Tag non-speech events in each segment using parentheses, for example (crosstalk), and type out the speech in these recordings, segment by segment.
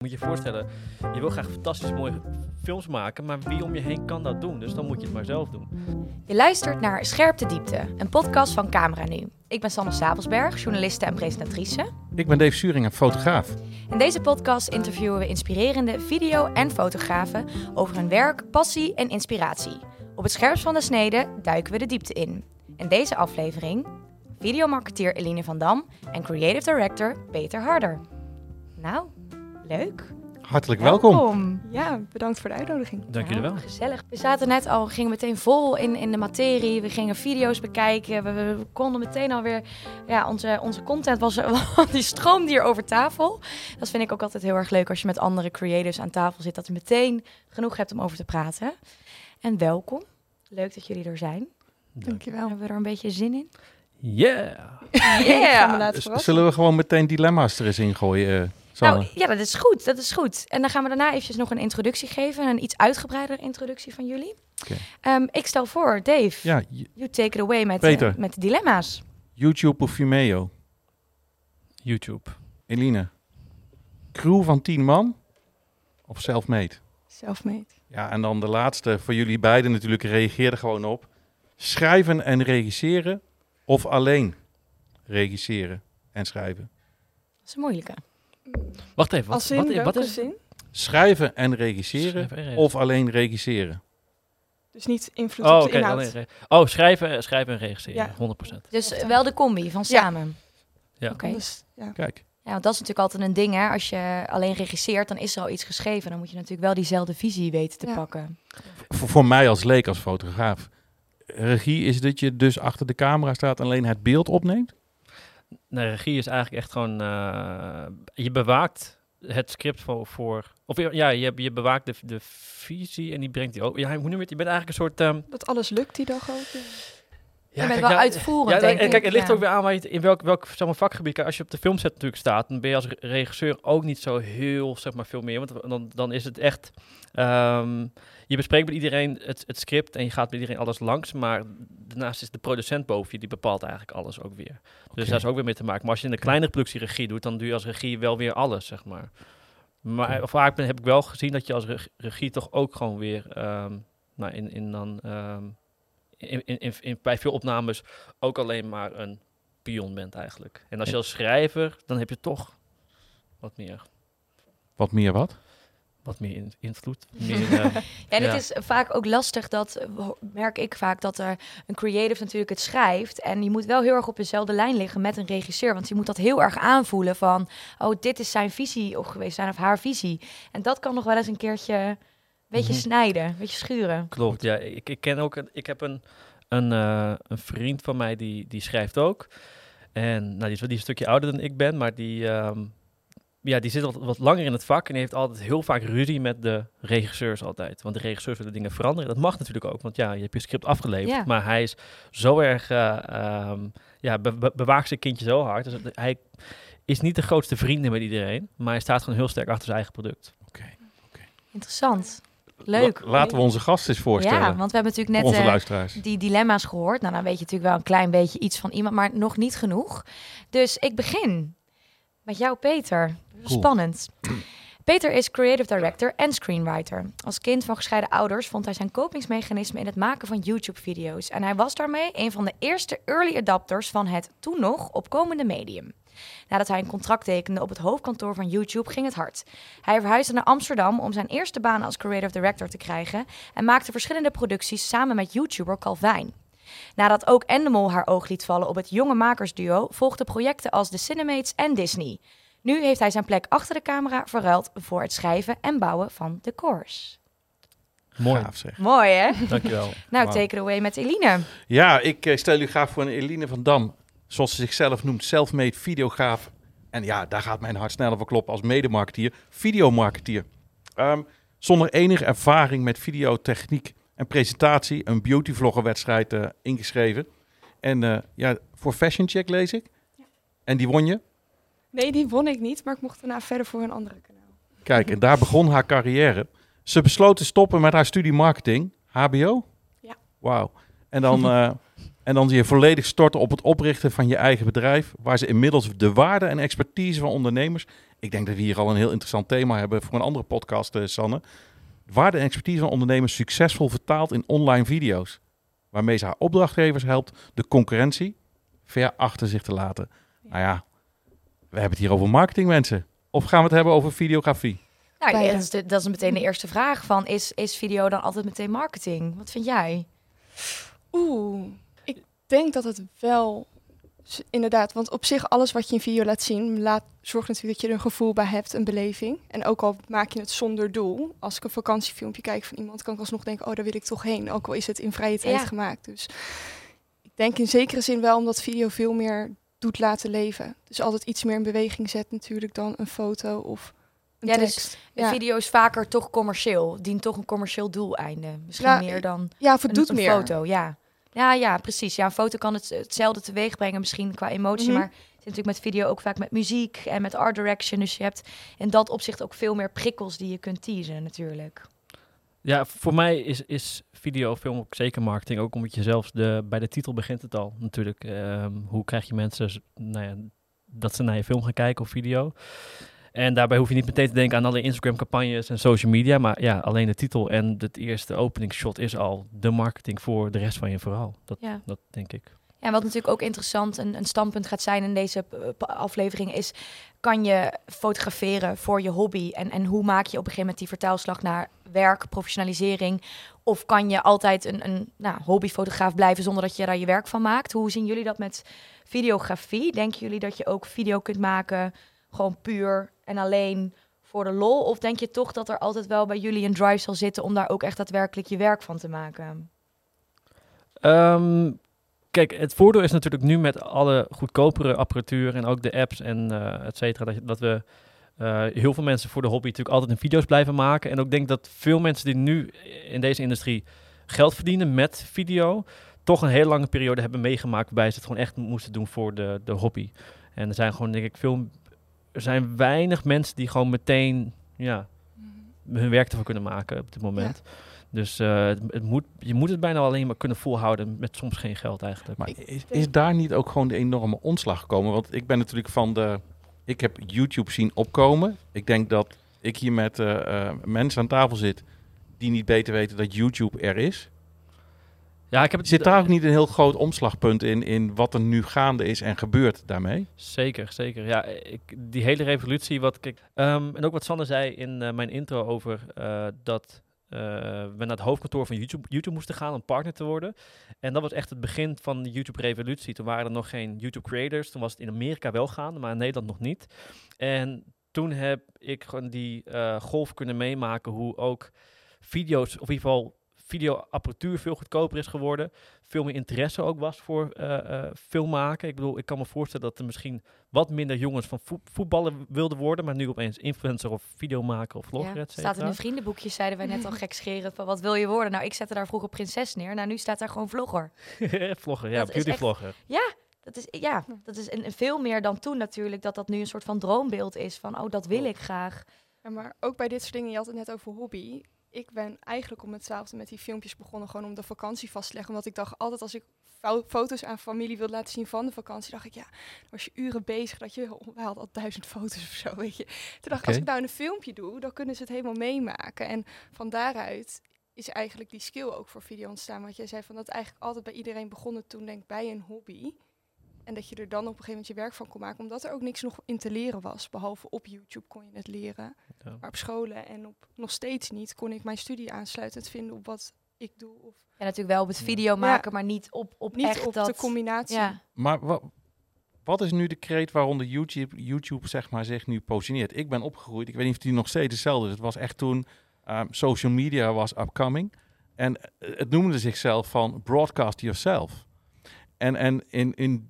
Moet je je voorstellen, je wil graag fantastisch mooie films maken, maar wie om je heen kan dat doen? Dus dan moet je het maar zelf doen. Je luistert naar Scherp de Diepte, een podcast van Camera Nu. Ik ben Sanne Sabelsberg, journaliste en presentatrice. Ik ben Dave Suringen, fotograaf. In deze podcast interviewen we inspirerende video- en fotografen over hun werk, passie en inspiratie. Op het scherpst van de snede duiken we de diepte in. In deze aflevering videomarketeer Eline van Dam en creative director Peter Harder. Nou, leuk. Hartelijk welkom. Ja, bedankt voor de uitnodiging. Dank jullie wel. Gezellig. We zaten net al, we gingen meteen vol in, in de materie. We gingen video's bekijken. We, we konden meteen alweer, ja, onze, onze content was, (laughs) die stroomde hier over tafel. Dat vind ik ook altijd heel erg leuk als je met andere creators aan tafel zit. Dat je meteen genoeg hebt om over te praten. En welkom. Leuk dat jullie er zijn. Dankjewel. Hebben we er een beetje zin in? Yeah! Dus verrassen. zullen we gewoon meteen dilemma's er eens in gooien? Nou, ja, dat is goed. Dat is goed. En dan gaan we daarna eventjes nog een introductie geven. Een iets uitgebreidere introductie van jullie. Oké. Ehm, ik stel voor, Dave, ja, you take it away met, Peter. eh, met de dilemma's. YouTube of Vimeo? YouTube. Eline, crew van 10 man of self-made? Selfmade. Ja, en dan de laatste voor jullie beiden natuurlijk, reageer er gewoon op. Schrijven en regisseren of alleen regisseren en schrijven? Dat is een moeilijke. Wacht even, wat, is zin? Schrijven en regisseren Schrijven en of alleen regisseren? Dus niet invloed Oh, op de inhoud. alleen oh, schrijven, schrijven en regisseren. Ja. 100%. Dus ja. wel de combi van Ja. samen. Ja. Oké. Dus, ja. Kijk, Ja, want dat is natuurlijk altijd een ding, hè. Als je alleen regisseert, dan is er al iets geschreven. Dan moet je natuurlijk wel diezelfde visie weten te Ja. pakken. voor, voor mij als leek, als fotograaf. Regie is dat je dus achter de camera staat en alleen het beeld opneemt? Nee, regie is eigenlijk echt gewoon... eh, je bewaakt het script voor... voor of ja, je, je bewaakt de, de visie en die brengt die ook... Ja, hoe noem je het? Je bent eigenlijk een soort... ehm, Dat alles lukt die dag ook. ja. je bent kijk, wel uitvoerend, Ja, denk en ik. kijk, het ligt ook weer aan waar je in welk, welk zeg maar, vakgebied. Kijk, als je op de filmset natuurlijk staat, dan ben je als re- regisseur ook niet zo heel, zeg maar, veel meer. Want dan, dan is het echt, ehm, je bespreekt met iedereen het, het script en je gaat met iedereen alles langs. Maar daarnaast is de producent boven je, die bepaalt eigenlijk alles ook weer. Dus daar is ook weer mee te maken. Maar als je in de kleinere productie regie doet, dan doe je als regie wel weer alles, zeg maar. Maar Oké. vaak ben, heb ik wel gezien dat je als reg- regie toch ook gewoon weer, ehm, nou, in, in dan... ehm, in, in, in, in- bij veel opnames ook alleen maar een pion bent eigenlijk. En als je als schrijver, dan heb je toch wat meer, Wat meer wat? Wat meer in- invloed. (laughs) Meer, eh, En Ja. het is vaak ook lastig dat, merk ik vaak, dat er een creative natuurlijk het schrijft. En je moet wel heel erg op dezelfde lijn liggen met een regisseur. Want je moet dat heel erg aanvoelen van, oh, dit is zijn visie of geweest zijn of haar visie. En dat kan nog wel eens een keertje een beetje Mhm. snijden, een beetje schuren. klopt, ja. Ik, ik ken ook, een, ik heb een, een, eh, een vriend van mij die, die schrijft ook. En nou, die, is, die is een stukje ouder dan ik ben, maar die, ehm, ja, die zit al wat langer in het vak en die heeft altijd heel vaak ruzie met de regisseurs altijd. Want de regisseurs willen dingen veranderen. Dat mag natuurlijk ook, want ja, je hebt je script afgeleverd. Ja. Maar hij is zo erg, ehm, ja, be- be- bewaakt zijn kindje zo hard. Dus hij is niet de grootste vrienden met iedereen, maar hij staat gewoon heel sterk achter zijn eigen product. Interessant. Leuk. La- laten we onze gast eens voorstellen. Ja, want we hebben natuurlijk net onze eh, luisteraars. die dilemma's gehoord. Nou, dan weet je natuurlijk wel een klein beetje iets van iemand, maar nog niet genoeg. Dus ik begin met jou, Peter. Spannend. Peter is creative director en screenwriter. Als kind van gescheiden ouders vond hij zijn kopingsmechanisme in het maken van YouTube-video's. En hij was daarmee een van de eerste early adapters van het toen nog opkomende medium. Nadat hij een contract tekende op het hoofdkantoor van YouTube, ging het hard. Hij verhuisde naar Amsterdam om zijn eerste baan als creative director te krijgen en maakte verschillende producties samen met YouTuber Calvijn. Nadat ook Endemol haar oog liet vallen op het jonge makersduo, volgden projecten als The Cinemates en Disney. Nu heeft hij zijn plek achter de camera verruild voor het schrijven en bouwen van decors. Mooi, Gaaf zeg. Mooi hè? dankjewel. (laughs) Nou, Wauw. take it away met Eline. Ja, ik eh, stel u graag voor een Eline van Dam. Zoals ze zichzelf noemt, self-made videograaf. En ja, daar gaat mijn hart sneller voor kloppen als medemarketeer. Videomarketeer. Ehm, zonder enige ervaring met videotechniek en presentatie. Een beautyvloggerwedstrijd eh ingeschreven. En eh, ja, voor Fashion Check lees ik. En die won je. Nee, die won ik niet, maar ik mocht daarna verder voor een andere kanaal. Kijk, en daar begon haar carrière. Ze besloot te stoppen met haar studie marketing. HBO? Ja. Wauw. En dan, eh, en dan je volledig storten op het oprichten van je eigen bedrijf. Waar ze inmiddels de waarde en expertise van ondernemers ik denk dat we hier al een heel interessant thema hebben voor een andere podcast, eh, Sanne. Waarde en expertise van ondernemers succesvol vertaald in online video's. Waarmee ze haar opdrachtgevers helpt de concurrentie ver achter zich te laten. Nou ja, we hebben het hier over marketing, mensen. Of gaan we het hebben over videografie? Nou, ja, dat, is de- dat is meteen de eerste vraag van, is, is video dan altijd meteen marketing? Wat vind jij? Oeh, ik denk dat het wel inderdaad, want op zich alles wat je in video laat zien, laat, zorgt natuurlijk dat je er een gevoel bij hebt, een beleving. En ook al maak je het zonder doel, als ik een vakantiefilmpje kijk van iemand, kan ik alsnog denken, oh, daar wil ik toch heen, ook al is het in vrije tijd Ja. gemaakt. Dus ik denk in zekere zin wel omdat video veel meer doet laten leven. Dus altijd iets meer in beweging zet natuurlijk dan een foto of een Ja, dus tekst. Een ja. video is vaker toch commercieel, dient toch een commercieel doeleinde. Misschien meer dan ja, het een, doet een meer. foto, ja. Ja, ja, precies. Ja, een foto kan het, hetzelfde teweeg brengen, misschien qua emotie, Mhm. maar het zit natuurlijk met video ook vaak met muziek en met art direction. Dus je hebt in dat opzicht ook veel meer prikkels die je kunt teasen natuurlijk. Ja, voor mij is, is video, film ook zeker marketing. Ook omdat je zelfs de, bij de titel begint het al natuurlijk. Ehm, hoe krijg je mensen nou ja, dat ze naar je film gaan kijken of video? En daarbij hoef je niet meteen te denken aan alle Instagram-campagnes en social media. Maar ja, alleen de titel en het eerste openingsshot is al de marketing voor de rest van je verhaal. Dat, Ja. dat denk ik. Ja, wat natuurlijk ook interessant een, een standpunt gaat zijn in deze eh, aflevering is... kan je fotograferen voor je hobby? En, en hoe maak je op een gegeven moment die vertaalslag naar werk, professionalisering? Of kan je altijd een, een nou, hobbyfotograaf blijven zonder dat je daar je werk van maakt? Hoe zien jullie dat met videografie? Denken jullie dat je ook video kunt maken gewoon puur en alleen voor de lol? Of denk je toch dat er altijd wel bij jullie een drive zal zitten om daar ook echt daadwerkelijk je werk van te maken? Ehm, kijk, het voordeel is natuurlijk nu met alle goedkopere apparatuur en ook de apps en eh et cetera, dat, dat we eh, heel veel mensen voor de hobby natuurlijk altijd in video's blijven maken. En ook denk dat veel mensen die nu in deze industrie geld verdienen met video, toch een hele lange periode hebben meegemaakt waarbij ze het gewoon echt moesten doen voor de, de hobby. En er zijn gewoon, denk ik, veel, er zijn weinig mensen die gewoon meteen, ja, hun werk ervan kunnen maken op dit moment. Dus eh, het, het moet, je moet het bijna alleen maar kunnen volhouden met soms geen geld eigenlijk. Maar Ik is, is daar niet ook gewoon de enorme omslag gekomen? Want ik ben natuurlijk van de... Ik heb YouTube zien opkomen. Ik denk dat ik hier met eh, eh, mensen aan tafel zit die niet beter weten dat YouTube er is. ja, ik heb het Zit daar ook niet een heel groot omslagpunt in, in wat er nu gaande is en gebeurt daarmee? Zeker, zeker. Ja, ik, die hele revolutie, wat kijk, ehm, en ook wat Sander zei in eh, mijn intro over eh, dat we naar het hoofdkantoor van YouTube, YouTube moesten gaan om partner te worden. En dat was echt het begin van de YouTube-revolutie. Toen waren er nog geen YouTube-creators. Toen was het in Amerika wel gaande, maar in Nederland nog niet. En toen heb ik gewoon die eh, golf kunnen meemaken hoe ook video's, of in ieder geval videoapparatuur veel goedkoper is geworden. Veel meer interesse ook was voor eh eh film maken. Ik bedoel, ik kan me voorstellen dat er misschien wat minder jongens van voet- voetballen wilden worden, maar nu opeens influencer of videomaker of vlogger, Ja, et staat in een vriendenboekje, zeiden wij net al (laughs) gekscherend. Van wat wil je worden? Nou, ik zette daar vroeger prinses neer. Nou, nu staat daar gewoon vlogger. (laughs) vlogger, ja, beautyvlogger. Dat is, ja, dat is een veel meer dan toen natuurlijk. Dat dat nu een soort van droombeeld is. Van, oh, dat wil ik graag. Ja, maar ook bij dit soort dingen, je had het net over hobby. Ik ben eigenlijk om hetzelfde met die filmpjes begonnen, gewoon om de vakantie vast te leggen. Omdat ik dacht, altijd als ik fo- foto's aan familie wilde laten zien van de vakantie, dacht ik, ja, dan was je uren bezig, dat je, (laughs) hadden al duizend foto's of zo, weet je. Toen dacht ik, als ik nou een filmpje doe, dan kunnen ze het helemaal meemaken. En van daaruit is eigenlijk die skill ook voor video ontstaan. Want jij zei van dat eigenlijk altijd bij iedereen begonnen toen, denk ik, bij een hobby. En dat je er dan op een gegeven moment je werk van kon maken, omdat er ook niks nog in te leren was. Behalve op YouTube kon je het leren. Ja. Maar op scholen en op nog steeds niet kon ik mijn studie aansluitend vinden op wat ik doe. Of Ja, natuurlijk wel op het video maken, maar niet op, op niet echt op dat... de combinatie. Ja, Maar wa- wat is nu de kreet waaronder YouTube, YouTube zeg maar, zich nu positioneert? Ik ben opgegroeid, ik weet niet of die nog steeds hetzelfde is. Het was echt toen ehm, social media was upcoming. En eh, het noemde zichzelf van broadcast yourself. En, en in, in,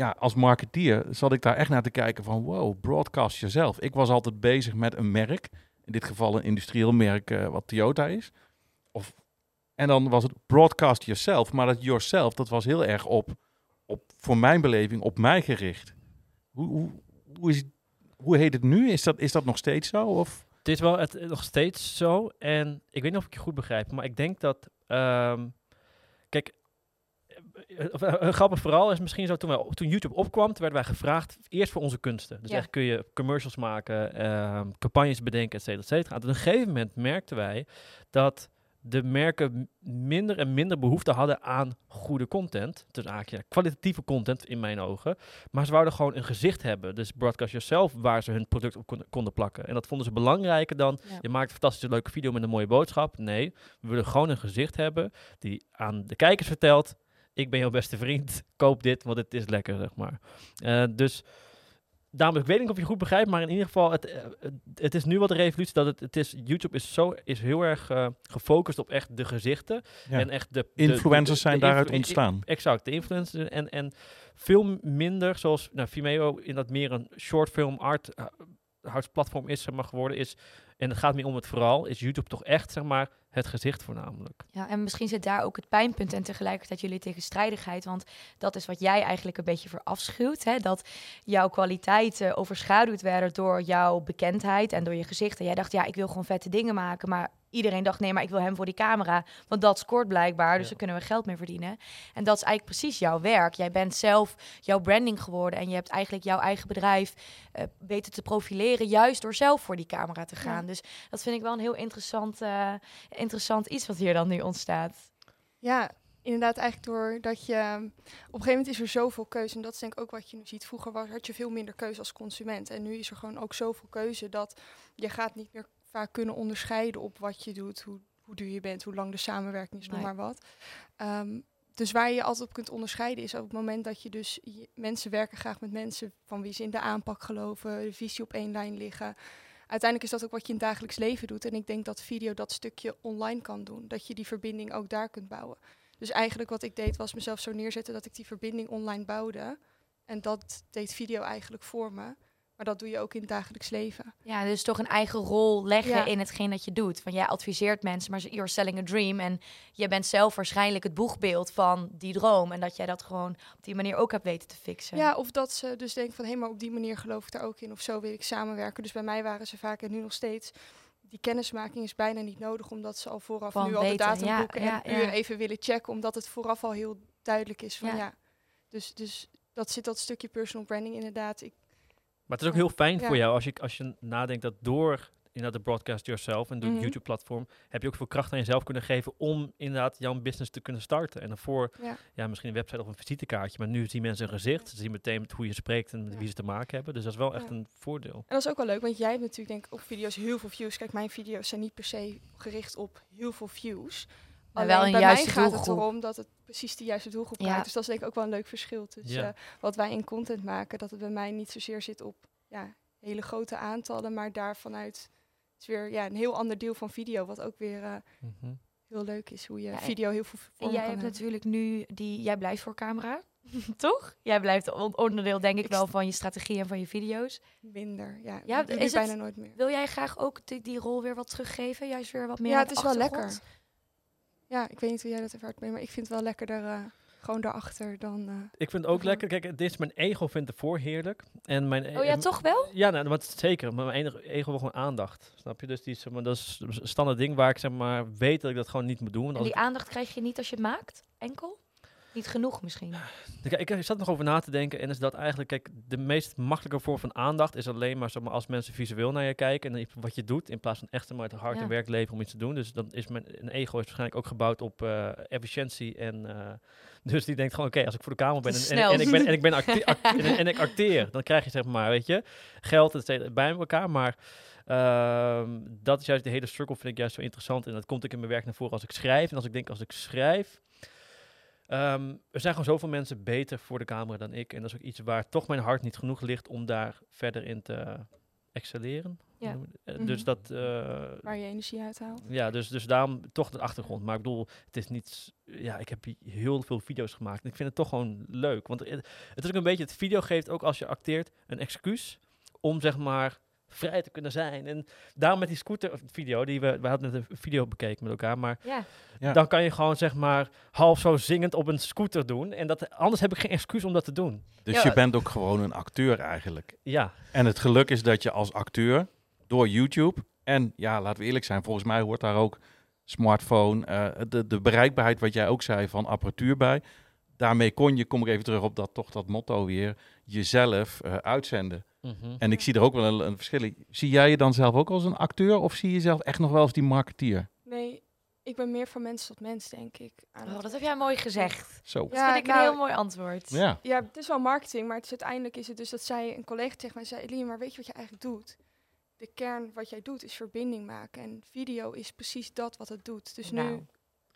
ja, als marketeer zat ik daar echt naar te kijken van wow, broadcast yourself. Ik was altijd bezig met een merk. In dit geval een industrieel merk eh, wat Toyota is. Of, en dan was het broadcast yourself. Maar dat yourself, dat was heel erg op op, voor mijn beleving op mij gericht. Hoe, hoe, hoe, is, hoe heet het nu? Is dat, is dat nog steeds zo? Of? Het is wel het, nog steeds zo. En ik weet niet of ik je goed begrijp, maar ik denk dat. ehm, kijk, een grappig verhaal is misschien zo, toen, wij, toen YouTube opkwam, toen werden wij gevraagd eerst voor onze kunsten. Dus Ja. echt kun je commercials maken, ehm, campagnes bedenken, et cetera, et cetera. En op een gegeven moment merkten wij dat de merken minder en minder behoefte hadden aan goede content. Dus eigenlijk ja, kwalitatieve content in mijn ogen. Maar ze wouden gewoon een gezicht hebben. Dus broadcast yourself, waar ze hun product op konden, konden plakken. En dat vonden ze belangrijker dan Ja. je maakt een fantastische leuke video met een mooie boodschap. Nee, we willen gewoon een gezicht hebben die aan de kijkers vertelt: ik ben jouw beste vriend, koop dit, want het is lekker, zeg maar. Eh, dus daarom, ik weet niet of je goed begrijpt, maar in ieder geval, het, eh, het, het is nu wat de revolutie dat het, het is, YouTube is zo is heel erg eh, gefocust op echt de gezichten Ja. en echt de de- Influencers de- de- zijn daaruit ontstaan. Exact, de influencers en, en veel minder zoals nou, Vimeo in dat meer een short film art uh, platform is zeg maar, geworden is. En het gaat meer om het vooral, is YouTube toch echt zeg maar het gezicht voornamelijk. Ja, en misschien zit daar ook het pijnpunt en tegelijkertijd jullie tegenstrijdigheid. Want dat is wat jij eigenlijk een beetje verafschuwt. Hè? Dat jouw kwaliteiten overschaduwd werden door jouw bekendheid en door je gezicht. En jij dacht, ja, ik wil gewoon vette dingen maken. Maar iedereen dacht, nee, maar ik wil hem voor die camera. Want dat scoort blijkbaar, dus Ja. dan kunnen we geld mee verdienen. En dat is eigenlijk precies jouw werk. Jij bent zelf jouw branding geworden. En je hebt eigenlijk jouw eigen bedrijf eh, weten te profileren. Juist door zelf voor die camera te gaan. Ja. Dus dat vind ik wel een heel interessant, eh, interessant iets wat hier dan nu ontstaat. Ja, inderdaad, eigenlijk doordat je... Op een gegeven moment is er zoveel keuze. En dat is denk ik ook wat je nu ziet. Vroeger was, had je veel minder keuze als consument. En nu is er gewoon ook zoveel keuze dat je gaat niet meer vaak kunnen onderscheiden op wat je doet, hoe, hoe duur je bent, hoe lang de samenwerking is, noem Nee. maar wat. Ehm, dus waar je je altijd op kunt onderscheiden is op het moment dat je dus... je- mensen werken graag met mensen van wie ze in de aanpak geloven, de visie op één lijn liggen. Uiteindelijk is dat ook wat je in het dagelijks leven doet. En ik denk dat video dat stukje online kan doen. Dat je die verbinding ook daar kunt bouwen. Dus eigenlijk wat ik deed was mezelf zo neerzetten dat ik die verbinding online bouwde. En dat deed video eigenlijk voor me. Maar dat doe je ook in het dagelijks leven. Ja, dus toch een eigen rol leggen Ja. in hetgeen dat je doet. Van jij adviseert mensen, maar you're selling a dream. En je bent zelf waarschijnlijk het boegbeeld van die droom. En dat jij dat gewoon op die manier ook hebt weten te fixen. Ja, of dat ze dus denken van hé, maar op die manier geloof ik daar ook in. Of zo wil ik samenwerken. Dus bij mij waren ze vaak en nu nog steeds. Die kennismaking is bijna niet nodig, omdat ze al vooraf Van nu al de weten, datum ja, boeken ja, en uur ja. even willen checken. Omdat het vooraf al heel duidelijk is van Ja. ja. Dus, dus dat zit dat stukje personal branding inderdaad. Ik, Maar het is ook heel fijn Ja. voor jou als je, als je nadenkt dat door inderdaad de broadcast yourself en door het YouTube-platform heb je ook veel kracht aan jezelf kunnen geven om inderdaad jouw business te kunnen starten. En daarvoor, ja. ja, misschien een website of een visitekaartje, maar nu zien mensen een gezicht, ze zien meteen met hoe je spreekt en met Ja. wie ze te maken hebben. Dus dat is wel echt een voordeel. En dat is ook wel leuk, want jij hebt natuurlijk denk ik op video's heel veel views. Kijk, mijn video's zijn niet per se gericht op heel veel views. Maar wel een bij juiste mij gaat het erom dat het precies de juiste doelgroep Ja. raakt. Dus dat is denk ik ook wel een leuk verschil tussen Ja. eh, wat wij in content maken. Dat het bij mij niet zozeer zit op ja, hele grote aantallen, maar daar vanuit is weer ja, een heel ander deel van video. Wat ook weer eh, Mhm. heel leuk is, hoe je Ja, video heel veel En jij kan hebt hebben. natuurlijk nu die. Jij blijft voor camera. (laughs) Toch? Jij blijft on- onderdeel, denk ik, Ik wel van je strategie en van je video's. Minder, ja. Ja, is dit het- bijna nooit meer. Wil jij graag ook die, die rol weer wat teruggeven? Juist weer wat meer Ja, het is wel lekker. Ja, ik weet niet hoe jij dat ervaart, maar ik vind het wel lekkerder eh, gewoon daarachter dan... eh, Ik vind het ook lekker, kijk, dit is mijn ego vindt het voor heerlijk. En mijn, Oh ja, toch wel? Ja, nou, wat zeker. Maar mijn enige ego wil gewoon aandacht. Snap je? Dus die, zeg maar, dat is een standaard ding waar ik zeg maar weet dat ik dat gewoon niet moet doen. En die aandacht krijg je niet als je het maakt? Enkel? Niet genoeg misschien. ik, ik, ik zat nog over na te denken en is dat eigenlijk, kijk, de meest makkelijke vorm van aandacht is alleen maar, zeg maar als mensen visueel naar je kijken en wat je doet, in plaats van echt maar het hard Ja. en werk leveren om iets te doen. Dus dan is mijn een ego is waarschijnlijk ook gebouwd op eh, efficiëntie en eh, (laughs) dus die denkt gewoon, oké, als ik voor de kamer ben en, en, ik ben en ik ben (laughs) acte- act- en, en ik acteer, dan krijg je zeg maar, weet je, geld et cetera, bij elkaar, maar ehm, dat is juist de hele cirkel vind ik juist zo interessant en dat komt ook in mijn werk naar voren als ik schrijf en als ik denk als ik schrijf Ehm, er zijn gewoon zoveel mensen beter voor de camera dan ik. En dat is ook iets waar toch mijn hart niet genoeg ligt om daar verder in te excelleren. Ja. Eh, Mhm. Dus dat, eh, waar je energie uithaalt. ja, dus, dus daarom toch de achtergrond. Maar ik bedoel, het is niet, ja, ik heb heel veel video's gemaakt. En ik vind het toch gewoon leuk. Want het, het is ook een beetje, het video geeft ook als je acteert een excuus om zeg maar vrij te kunnen zijn. En daarom met die scooter video, die we, we hadden net een video bekeken met elkaar, maar Ja. Ja. dan kan je gewoon zeg maar half zo zingend op een scooter doen. En dat, anders heb ik geen excuus om dat te doen. Dus Ja. je bent ook gewoon een acteur eigenlijk. Ja, En het geluk is dat je als acteur door YouTube en ja, laten we eerlijk zijn, volgens mij hoort daar ook smartphone, eh, de, de bereikbaarheid wat jij ook zei van apparatuur bij. daarmee kon je, kom ik even terug op dat, toch dat motto weer, jezelf eh, uitzenden. Mhm. En ik zie er ook wel een, een verschil in. Zie jij je dan zelf ook als een acteur of zie je jezelf echt nog wel als die marketeer? Nee, ik ben meer van mens tot mens, denk ik. Oh, dat heb jij mooi gezegd. Zo. Dat Ja, vind ik nou, een heel mooi antwoord. Ja. Ja, het is wel marketing, maar het is, uiteindelijk is het dus dat zij een collega tegen mij zei, Eline, maar weet je wat je eigenlijk doet? De kern wat jij doet is verbinding maken en video is precies dat wat het doet. Dus Nou, nu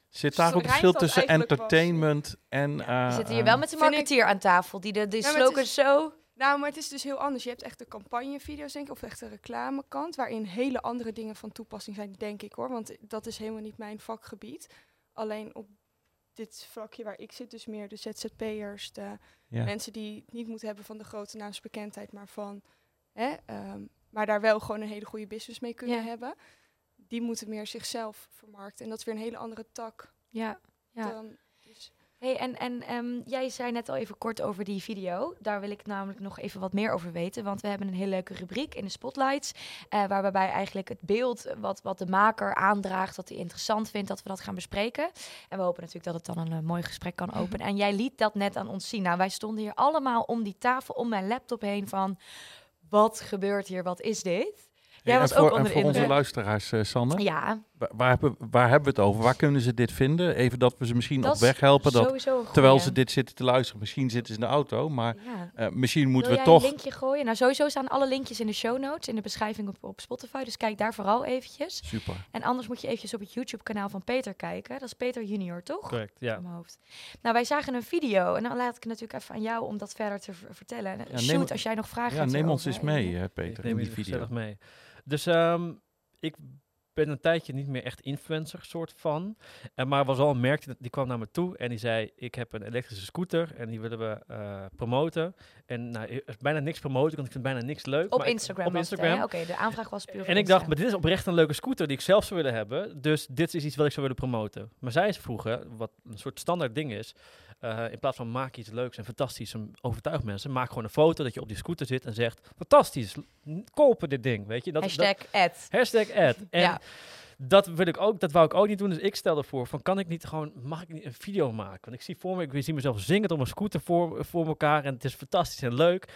Zit Zo daar ook een verschil tussen entertainment en... We eh, zitten hier wel met de marketeer aan tafel, die de, de Ja, maar het slogan is- zo... Nou, maar het is dus heel anders. Je hebt echt de campagnevideo's, denk ik, of echt de reclamekant, waarin hele andere dingen van toepassing zijn, denk ik hoor. Want dat is helemaal niet mijn vakgebied. Alleen op dit vlakje waar ik zit, dus meer de ZZP'ers, de ja. mensen die het niet moeten hebben van de grote naamsbekendheid, maar van, hè, ehm, maar daar wel gewoon een hele goede business mee kunnen Ja. hebben. Die moeten meer zichzelf vermarkten. En dat is weer een hele andere tak Ja, ja. dan. Dus, Hey, en en ehm, jij zei net al even kort over die video. Daar wil ik namelijk nog even wat meer over weten. Want we hebben een hele leuke rubriek in de spotlights. eh waarbij eigenlijk het beeld wat, wat de maker aandraagt, wat hij interessant vindt, dat we dat gaan bespreken. En we hopen natuurlijk dat het dan een eh, mooi gesprek kan openen. En jij liet dat net aan ons zien. Nou, wij stonden hier allemaal om die tafel, om mijn laptop heen van... Wat gebeurt hier? Wat is dit? Jij en was voor, ook en onder de voor onze luisteraars, eh, Sanne, Ja, wa- waar, hebben, waar hebben we het over? Waar kunnen ze dit vinden? Even dat we ze misschien dat op weg helpen. Dat, terwijl ze dit zitten te luisteren, misschien zitten ze in de auto, maar Ja. eh, misschien moeten Wil we jij toch... een linkje gooien? Nou, sowieso staan alle linkjes in de show notes, in de beschrijving op, op Spotify. Dus kijk daar vooral eventjes. Super. En anders moet je eventjes op het YouTube-kanaal van Peter kijken. Dat is Peter Junior, toch? Correct, ja. Uit mijn hoofd. Nou, wij zagen een video. En dan laat ik het natuurlijk even aan jou om dat verder te ver- vertellen. neem- Shoot, als jij nog vragen Ja, hebt neem ons eens mee, Eline. eh, Ik Peter, neem in die video. mee. Dus ehm, ik ben een tijdje niet meer echt influencer soort van. En maar was al een merk, die- die kwam naar me toe en die zei... ik heb een elektrische scooter en die willen we eh, promoten. En nou, er is bijna niks promoten, want ik vind bijna niks leuk. Op maar ik- Instagram op? Instagram. Oké, de aanvraag was puur En ik dacht, maar dit is oprecht een leuke scooter die ik zelf zou willen hebben. Dus dit is iets wat ik zou willen promoten. Maar zij is vroegen, wat een soort standaard ding is. Eh, in plaats van maak iets leuks en fantastisch en overtuig mensen. Maak gewoon een foto dat je op die scooter zit en zegt, fantastisch, kopen dit ding. Weet je? Dat, Hashtag dat, ad. hashtag ad. En Ja. dat wil ik ook, dat wou ik ook niet doen. Dus ik stelde voor van kan ik niet gewoon, mag ik niet een video maken? Want ik zie voor me, ik zie mezelf zingend op een scooter voor, voor elkaar en het is fantastisch en leuk.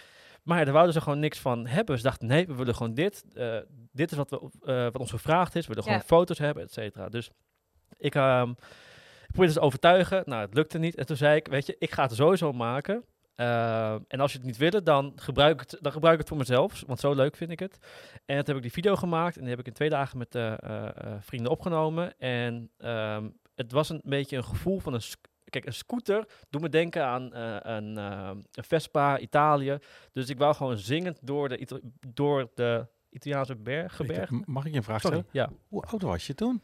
Maar daar wouden ze gewoon niks van hebben. Ze dachten, nee, we willen gewoon dit. Eh, dit is wat, we, eh, wat ons gevraagd is. We willen gewoon foto's hebben, et cetera. Dus ik ehm, probeerde ze overtuigen. Nou, het lukte niet. En toen zei ik, weet je, ik ga het sowieso maken. Eh, en als je het niet willen, dan gebruik, ik het, dan gebruik ik het voor mezelf. Want zo leuk vind ik het. En toen heb ik die video gemaakt. En die heb ik in twee dagen met eh, eh, vrienden opgenomen. En ehm, het was een beetje een gevoel van een... Kijk, een scooter doet me denken aan een, een Vespa, Italië. Dus ik wou gewoon zingend door de, Ita- door de Italiaanse berggebergte. Mag ik je een vraag Sorry, stellen? ja. Hoe oud was je toen?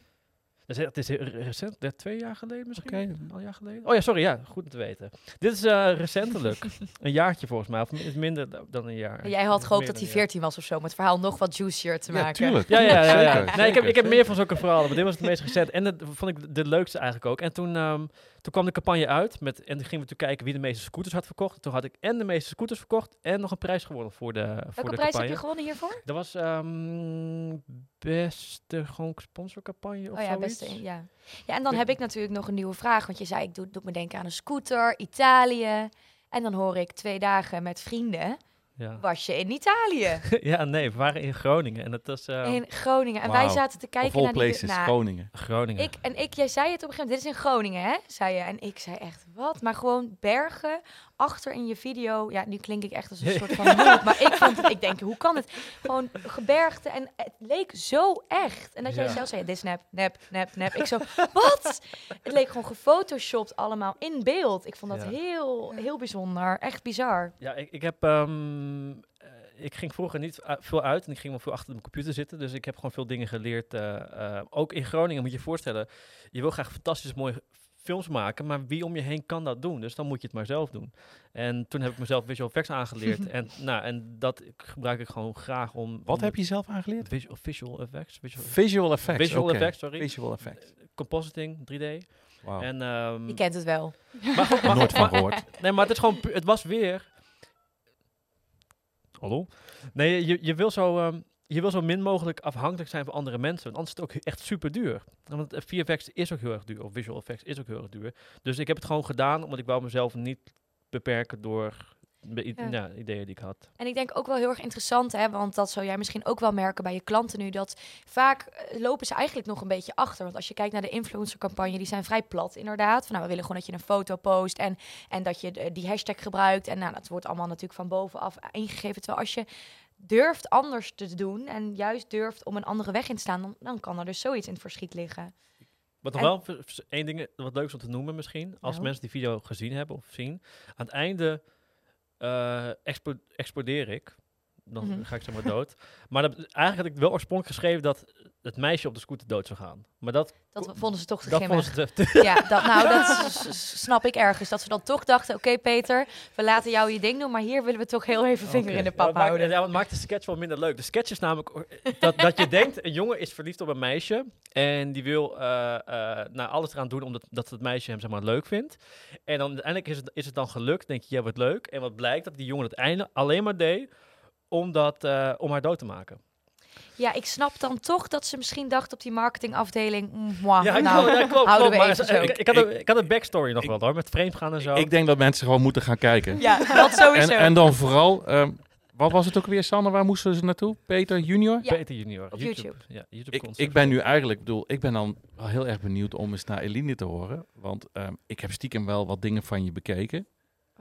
Is, het is recent, twee jaar geleden misschien? Oké. Al een jaar geleden? Oh ja, sorry, ja, goed om te weten. Dit is eh, recentelijk. (laughs) een jaartje volgens mij, of minder da- dan een jaar. En Jij had gehoopt dat hij een jaar. 14 was of zo, om het verhaal nog wat juicier te Ja, maken. tuurlijk. Ja, ja, ja. ja. Zeker, nee, ik heb, ik heb meer van zulke verhalen, maar dit was het meest recent. En dat vond ik de leukste eigenlijk ook. En toen, ehm, toen kwam de campagne uit met, en toen gingen we toen kijken wie de meeste scooters had verkocht. Toen had ik en de meeste scooters verkocht en nog een prijs gewonnen voor de, voor Welke de prijs heb je gewonnen hiervoor? Dat was ehm, beste gewoon sponsorcampagne of Oh ja, zoiets. beste. Ja. ja, en dan heb ik natuurlijk nog een nieuwe vraag. Want je zei, ik doe, doe me denken aan een scooter, Italië. En dan hoor ik twee dagen met vrienden. Ja. Was je in Italië? (laughs) ja, nee, we waren in Groningen en het was ehm, in Groningen. En wij zaten te kijken naar die... places, nou, Groningen. Groningen. ik, en ik, jij zei het op een gegeven moment, dit is in Groningen, hè? Zei je. En ik zei echt, wat? Maar gewoon bergen achter in je video. Ja, nu klink ik echt als een (laughs) soort van noob, maar ik vond het, ik denk, hoe kan het? Gewoon gebergte en het leek zo echt. En dat jij Ja. zelf zei, dit is nep, nep, nep, nep. Ik zo, wat? Het leek gewoon gefotoshopt allemaal in beeld. Ik vond dat Ja. heel, heel bijzonder. Echt bizar. Ja, ik, ik heb. ehm, eh, ik ging vroeger niet u- veel uit en ik ging wel veel achter mijn computer zitten. Dus ik heb gewoon veel dingen geleerd. eh, eh, ook in Groningen moet je je voorstellen. Je wil graag fantastisch mooie films maken, maar wie om je heen kan dat doen? Dus dan moet je het maar zelf doen. En toen heb ik mezelf visual effects aangeleerd. (laughs) en, nou, en dat gebruik ik gewoon graag om. Wat om heb je zelf aangeleerd? Visual, visual effects. Visual, Visual effects. visual effects, sorry. Visual effects. Compositing, 3D. Wauw. En, ehm, Je kent het wel. maar, goed, maar, (laughs) Nooit van gehoord. Nee, maar het is gewoon, het was weer. Hallo? Nee, je, je wil zo. ehm, je wil zo min mogelijk afhankelijk zijn van andere mensen. Want anders is het ook echt super duur. Want VFX is ook heel erg duur. Of visual effects is ook heel erg duur. Dus ik heb het gewoon gedaan omdat ik wou mezelf niet beperken door ja, ideeën die ik had. En ik denk ook wel heel erg interessant, hè, want dat zou jij misschien ook wel merken bij je klanten nu, dat vaak eh, lopen ze eigenlijk nog een beetje achter. Want als je kijkt naar de influencercampagne, die zijn vrij plat inderdaad. Van, nou, we willen gewoon dat je een foto post en, en dat je eh, die hashtag gebruikt. En nou, dat wordt allemaal natuurlijk van bovenaf ingegeven. Terwijl als je durft anders te doen en juist durft om een andere weg in te staan, dan, dan kan er dus zoiets in het verschiet liggen. Wat nog wel één ding wat leuks om te noemen misschien, als Nou. mensen die video gezien hebben of zien, aan het einde expo- explodeer ik. Dan Mhm. ga ik zeg maar dood. maar dat, eigenlijk had ik wel oorspronkelijk geschreven dat het meisje op de scooter dood zou gaan. Maar dat, Dat vonden ze toch te dat grimmig. vonden ze te- (laughs) Ja, dat, nou, dat s- s- snap ik ergens. Dat ze dan toch dachten, oké Peter, we laten jou je ding doen, maar hier willen we toch heel even vinger in de Ja, pap maakt- houden. Ja, het maakt de sketch wel minder leuk. De sketch is namelijk dat, dat je denkt, een jongen is verliefd op een meisje. En die wil nou, alles eraan doen omdat dat het meisje hem zeg maar, leuk vindt. En dan uiteindelijk is het, is het dan gelukt. denk je, ja, wat leuk. En wat blijkt, dat die jongen het einde alleen maar deed om, dat, eh, om haar dood te maken. Ja, ik snap dan toch dat ze misschien dacht op die marketingafdeling, mwah, Ja, nou, klopt, ja, klopt, houden klopt, we maar even zo. ik, ik, had een, ik had een backstory nog wel hoor, met vreemdgaan en zo. Ik denk dat mensen gewoon moeten gaan kijken. Ja, dat sowieso. En, en dan vooral, ehm, wat was het ook weer, Sanne? Waar moesten ze naartoe? Peter Junior? Ja. Peter Junior. Op YouTube. Ja, YouTube Ik, ben nu eigenlijk, bedoel, ik ben dan wel heel erg benieuwd om eens naar Eline te horen. Want ehm, ik heb stiekem wel wat dingen van je bekeken.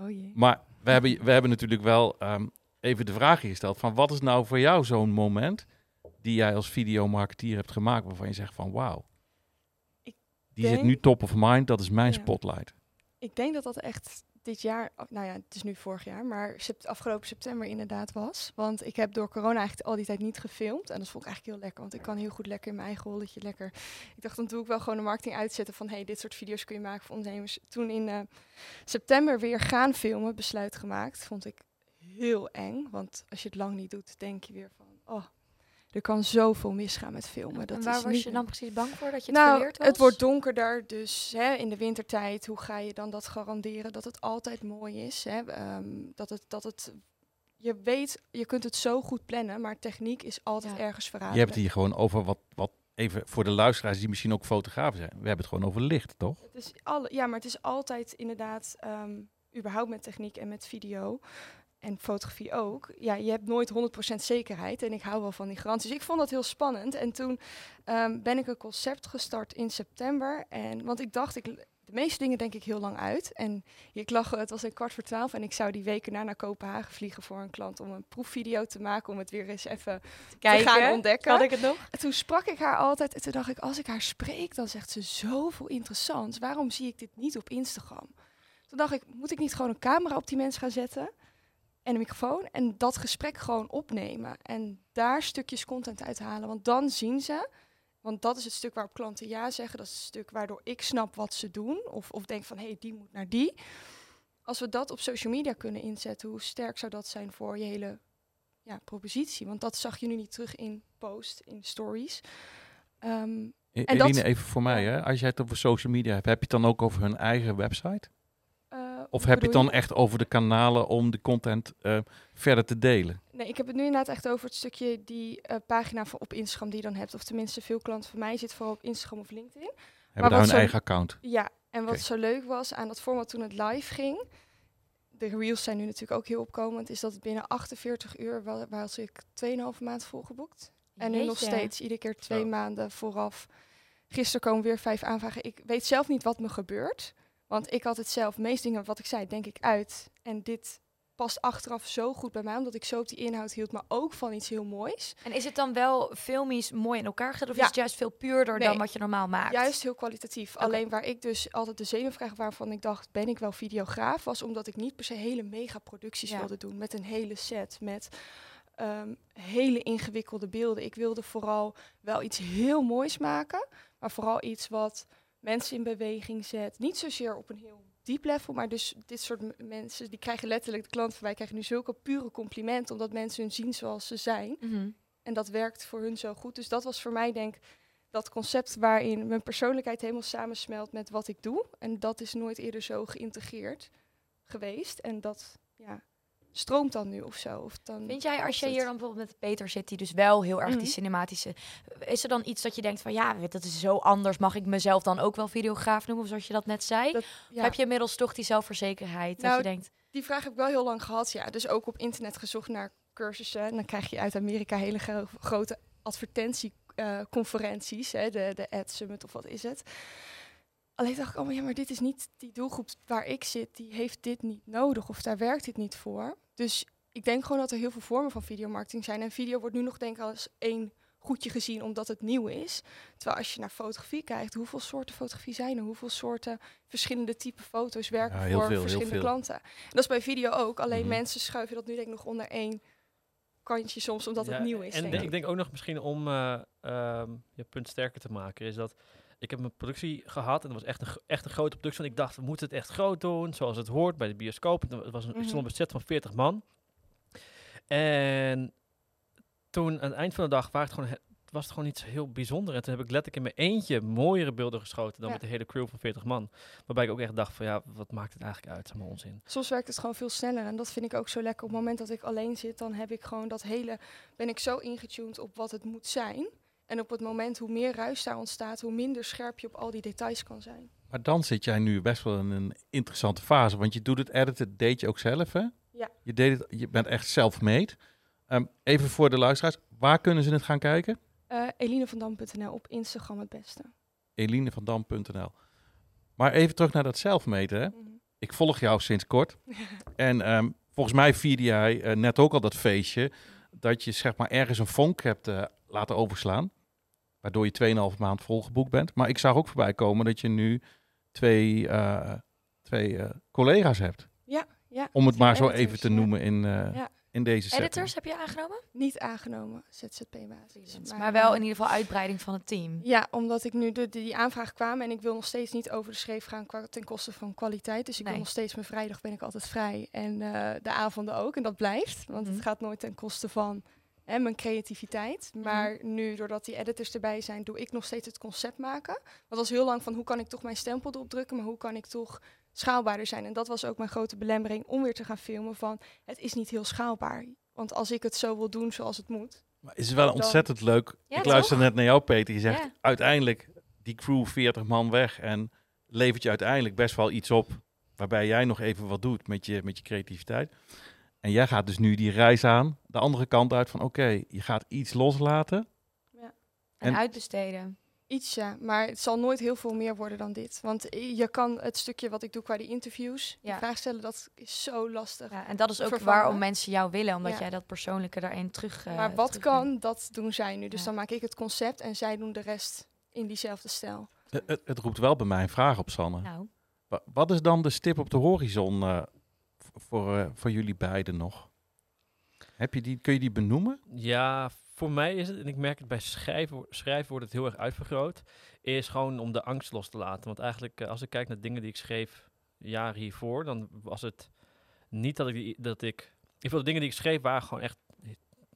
Oh jee. Maar we hebben, we hebben natuurlijk wel ehm, even de vraag gesteld van wat is nou voor jou zo'n moment die jij als videomarketeer hebt gemaakt waarvan je zegt van wauw. Die zit nu top of mind, dat is mijn Ja. spotlight. Ik denk dat dat echt dit jaar, nou ja, het is nu vorig jaar, maar sept- afgelopen september inderdaad was. Want ik heb door corona eigenlijk al die tijd niet gefilmd. En dat vond ik eigenlijk heel lekker, want ik kan heel goed lekker in mijn eigen rolletje lekker. Ik dacht, dan doe ik wel gewoon de marketing uitzetten van, hey, dit soort video's kun je maken voor ondernemers. Toen in eh, september weer gaan filmen, besluit gemaakt, vond ik heel eng. Want als je het lang niet doet, denk je weer van, oh, er kan zoveel misgaan met filmen. Dat en waar is was niet je dan precies bang voor dat je het nou, was? het wordt donkerder, dus hè, in de wintertijd, hoe ga je dan dat garanderen dat het altijd mooi is? Hè? Ehm, dat het, dat het, je weet, je kunt het zo goed plannen, maar techniek is altijd Ja. ergens verraden. Je hebt het hier gewoon over wat, wat even voor de luisteraars die misschien ook fotografen zijn. We hebben het gewoon over licht, toch? Het is alle, ja, maar het is altijd inderdaad, ehm, überhaupt met techniek en met video en fotografie ook. Ja, je hebt nooit 100% zekerheid en ik hou wel van die garanties. Ik vond dat heel spannend en toen ehm, ben ik een concept gestart in september. En, want ik dacht, ik, de meeste dingen denk ik heel lang uit. En ik lag, het was een kwart voor twaalf en ik zou die weken na naar Kopenhagen vliegen voor een klant om een proefvideo te maken, om het weer eens even Kijken, te gaan ontdekken. Had ik het nog? En toen sprak ik haar altijd en toen dacht ik, als ik haar spreek, dan zegt ze zoveel interessants. Waarom zie ik dit niet op Instagram? Toen dacht ik, moet ik niet gewoon een camera op die mensen gaan zetten en een microfoon en dat gesprek gewoon opnemen en daar stukjes content uithalen, want dan zien ze, want dat is het stuk waarop klanten ja zeggen, dat is het stuk waardoor ik snap wat ze doen of, of denk van, hé, hey, die moet naar die. Als we dat op social media kunnen inzetten, hoe sterk zou dat zijn voor je hele ja, propositie? Want dat zag je nu niet terug in post, in stories. E- En dat- even voor mij, hè? als jij het over social media hebt, heb je het dan ook over hun eigen website? Of heb je het dan echt over de kanalen om de content eh, verder te delen? Nee, ik heb het nu inderdaad echt over het stukje die eh, pagina van op Instagram die je dan hebt. Of tenminste, veel klanten van mij zitten vooral op Instagram of LinkedIn. Hebben wat daar hun zo- eigen account? Ja, en wat zo leuk was aan dat format toen het live ging. De reels zijn nu natuurlijk ook heel opkomend. Is dat binnen 48 uur wa- was ik 2,5 maand volgeboekt. En nu nog steeds iedere keer twee Zo. maanden vooraf. Gisteren komen weer vijf aanvragen. Ik weet zelf niet wat me gebeurt. Want ik had het zelf, de meeste dingen wat ik zei, denk ik uit. En dit past achteraf zo goed bij mij, omdat ik zo op die inhoud hield, maar ook van iets heel moois. En is het dan wel filmisch mooi in elkaar gezet of Ja. is het juist veel puurder dan wat je normaal maakt? Juist heel kwalitatief. Alleen waar ik dus altijd de zenuwvraag waarvan ik dacht, ben ik wel videograaf, was omdat ik niet per se hele mega producties Ja. wilde doen. Met een hele set, met ehm, hele ingewikkelde beelden. Ik wilde vooral wel iets heel moois maken, maar vooral iets wat mensen in beweging zet. Niet zozeer op een heel diep level, maar dus dit soort mensen, die krijgen letterlijk, de klanten van wij krijgen nu zulke pure complimenten, omdat mensen hun zien zoals ze zijn. Mhm. En dat werkt voor hun zo goed. Dus dat was voor mij denk dat concept waarin mijn persoonlijkheid helemaal samensmelt met wat ik doe. En dat is nooit eerder zo geïntegreerd geweest. En dat, ja, stroomt dan nu of zo. Of dan Vind jij, als je hier dan bijvoorbeeld met Peter zit, die dus wel heel erg die Mhm. cinematische... Is er dan iets dat je denkt van, ja, dat is zo anders. Mag ik mezelf dan ook wel videograaf noemen, zoals je dat net zei? Dat- Of Ja. heb je inmiddels toch die zelfverzekerheid? dat Nou, je denkt, Die vraag heb ik wel heel lang gehad, ja. Dus ook op internet gezocht naar cursussen. En dan krijg je uit Amerika hele gro- grote advertentieconferenties. hè, de, de Ad Summit of wat is het. Alleen dacht ik, oh maar ja, maar dit is niet die doelgroep waar ik zit. Die heeft dit niet nodig of daar werkt dit niet voor. Dus ik denk gewoon dat er heel veel vormen van videomarketing zijn. En video wordt nu nog denk ik als één goedje gezien omdat het nieuw is. Terwijl als je naar fotografie kijkt, hoeveel soorten fotografie zijn er? Hoeveel soorten verschillende type foto's werken Ja, voor veel, verschillende klanten? En dat is bij video ook. Alleen Mhm. mensen schuiven dat nu denk ik nog onder één kantje soms, omdat Ja, het nieuw is. En denk de- ik. ik denk ook nog misschien om eh, ehm, je punt sterker te maken, is dat ik heb een productie gehad en dat was echt een, echt een grote productie. Want ik dacht, we moeten het echt groot doen, zoals het hoort bij de bioscoop. Het was een, ik stond op een set van 40 man. En toen aan het eind van de dag waren het gewoon, was het gewoon iets heel bijzonders. En toen heb ik letterlijk in mijn eentje mooiere beelden geschoten dan Ja. met de hele crew van 40 man. Waarbij ik ook echt dacht van ja, wat maakt het eigenlijk uit? Allemaal onzin. Soms werkt het gewoon veel sneller en dat vind ik ook zo lekker. Op het moment dat ik alleen zit, dan heb ik gewoon dat hele, ben ik zo ingetuned op wat het moet zijn. En op het moment hoe meer ruis daar ontstaat, hoe minder scherp je op al die details kan zijn. Maar dan zit jij nu best wel in een interessante fase. Want je doet het editen, deed je ook zelf, hè? Ja. Je, deed het, je bent echt self-made. Ehm, even voor de luisteraars, waar kunnen ze het gaan kijken? Eh elinevandam.nl op Instagram het beste. elinevandam.nl Maar even terug naar dat self-made, hè? Mhm. Ik volg jou sinds kort. (laughs) En ehm, volgens mij vierde jij eh, net ook al dat feestje... dat je zeg maar ergens een vonk hebt eh, laten overslaan. Waardoor je 2,5 maand volgeboekt bent. Maar ik zag ook voorbij komen dat je nu twee, eh, twee eh, collega's hebt. Ja, ja. Om het maar zo editors, even te ja. noemen in, eh, Ja. in deze setting. editors heb je aangenomen? Niet aangenomen, ZZP-basis. Maar, wel in ieder geval uitbreiding van het team. Ja, omdat ik nu de, die aanvraag kwam en ik wil nog steeds niet over de schreef gaan qua, ten koste van kwaliteit. Dus ik Nee. wil nog steeds mijn vrijdag ben ik altijd vrij en eh, de avonden ook. En dat blijft, want Mhm. het gaat nooit ten koste van hè, mijn creativiteit. Maar nu, doordat die editors erbij zijn, doe ik nog steeds het concept maken. Dat was heel lang van hoe kan ik toch mijn stempel erop drukken, maar hoe kan ik toch schaalbaarder zijn. En dat was ook mijn grote belemmering om weer te gaan filmen van het is niet heel schaalbaar. Want als ik het zo wil doen zoals het moet, Maar het is wel Dan- ontzettend leuk. Ja, ik luister net naar jou, Peter. Je zegt Ja. uiteindelijk die crew 40 man weg. En levert je uiteindelijk best wel iets op. Waarbij jij nog even wat doet met je, met je creativiteit. En jij gaat dus nu die reis aan. De andere kant uit van oké, je gaat iets loslaten. En, En- uitbesteden. Iets ja, maar het zal nooit heel veel meer worden dan dit. Want je kan het stukje wat ik doe qua die interviews, Ja. die vraag stellen, dat is zo lastig. Ja, en dat is ook Vervangen. waarom mensen jou willen, omdat Ja. jij dat persoonlijke daarin terug. eh, maar wat kan, dat doen zij nu. Dus Ja. dan maak ik het concept en zij doen de rest in diezelfde stijl. Het, het, het roept wel bij mij een vraag op, Sanne. Nou, Wa- Wat is dan de stip op de horizon eh, voor, eh, voor jullie beiden nog? Heb je die, kun je die benoemen? Ja, voor mij is het, en ik merk het bij schrijven, schrijven wordt het heel erg uitvergroot, is gewoon om de angst los te laten. Want eigenlijk, eh, als ik kijk naar dingen die ik schreef jaren hiervoor, dan was het niet dat ik, dat ik, ik de dingen die ik schreef waren gewoon echt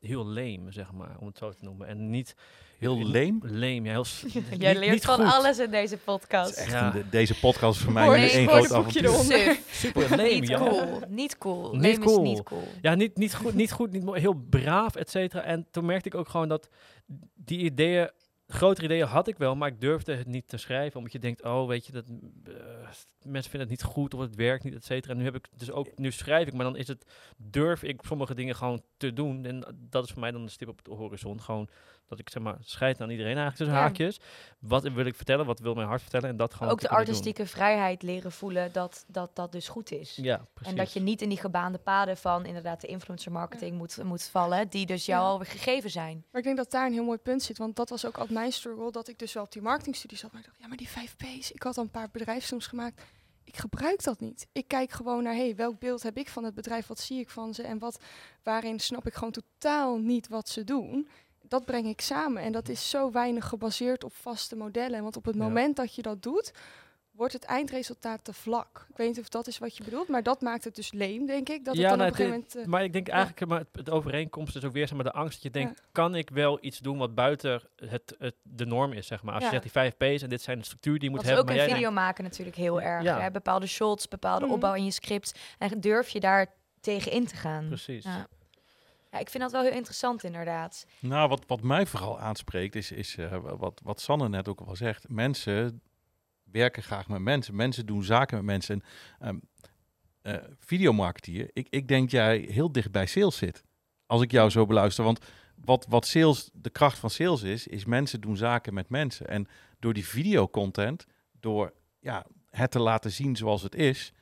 heel leem, zeg maar, om het zo te noemen. En niet Heel leem? leem, ja, heel s- (laughs) jij niet- leert niet van goed. alles in deze podcast. Echt Ja. een- de- deze podcast is voor mij nee, één groot avontuur. (laughs) super leem, Niet ja. cool. Niet cool. Niet Leem cool. is niet cool. Ja, niet, niet goed, niet goed, niet mooi, heel braaf, et cetera. En toen merkte ik ook gewoon dat die ideeën, grotere ideeën had ik wel, maar ik durfde het niet te schrijven. Omdat je denkt, oh, weet je, dat, eh, mensen vinden het niet goed of het werkt niet, et cetera. En nu heb ik dus ook, nu schrijf ik, maar dan is het, durf ik sommige dingen gewoon te doen. En dat is voor mij dan een stip op de horizon. Gewoon dat ik, zeg maar, scheid aan iedereen eigenlijk tussen Ja. haakjes. Wat wil ik vertellen, wat wil mijn hart vertellen en dat gewoon Ook de doen. artistieke vrijheid leren voelen dat dat, dat dus goed is. Ja, precies. En dat je niet in die gebaande paden van inderdaad de influencer marketing moet, moet vallen, die dus jou Ja. alweer gegeven zijn. Maar ik denk dat daar een heel mooi punt zit. Want dat was ook altijd mijn struggle. Dat ik dus wel op die marketingstudie zat. Maar ik dacht, ja, maar die 5P's. Ik had al een paar bedrijfsfilms gemaakt. Ik gebruik dat niet. Ik kijk gewoon naar, hey, welk beeld heb ik van het bedrijf? Wat zie ik van ze? En wat, waarin snap ik gewoon totaal niet wat ze doen? Dat breng ik samen. En dat is zo weinig gebaseerd op vaste modellen. Want op het Ja. moment dat je dat doet, wordt het eindresultaat te vlak. Ik weet niet of dat is wat je bedoelt. Maar dat maakt het dus leem, denk ik. Dat het Ja, dan nou, op een gegeven moment... eh, Maar ik denk eigenlijk, maar het, het overeenkomst is ook weer zeg maar, de angst dat je denkt, Ja. kan ik wel iets doen wat buiten het, het, de norm is, zeg maar. Als Ja. je zegt die 5 P's en dit zijn de structuur die je moet Dat is hebben. ook maar jij video maken natuurlijk heel erg. Ja. Hè? Bepaalde shots, bepaalde Mhm. opbouw in je script. En durf je daar tegen in te gaan. Precies. Ja. Ja, ik vind dat wel heel interessant inderdaad. Nou, wat, wat mij vooral aanspreekt is, is eh, wat, wat Sanne net ook al zegt. Mensen werken graag met mensen. Mensen doen zaken met mensen. En, um, uh, videomarketeer, ik, ik denk jij heel dicht bij sales zit. Als ik jou zo beluister. Want wat, wat sales, de kracht van sales is, is mensen doen zaken met mensen. En door die videocontent, door ja, het te laten zien zoals het is.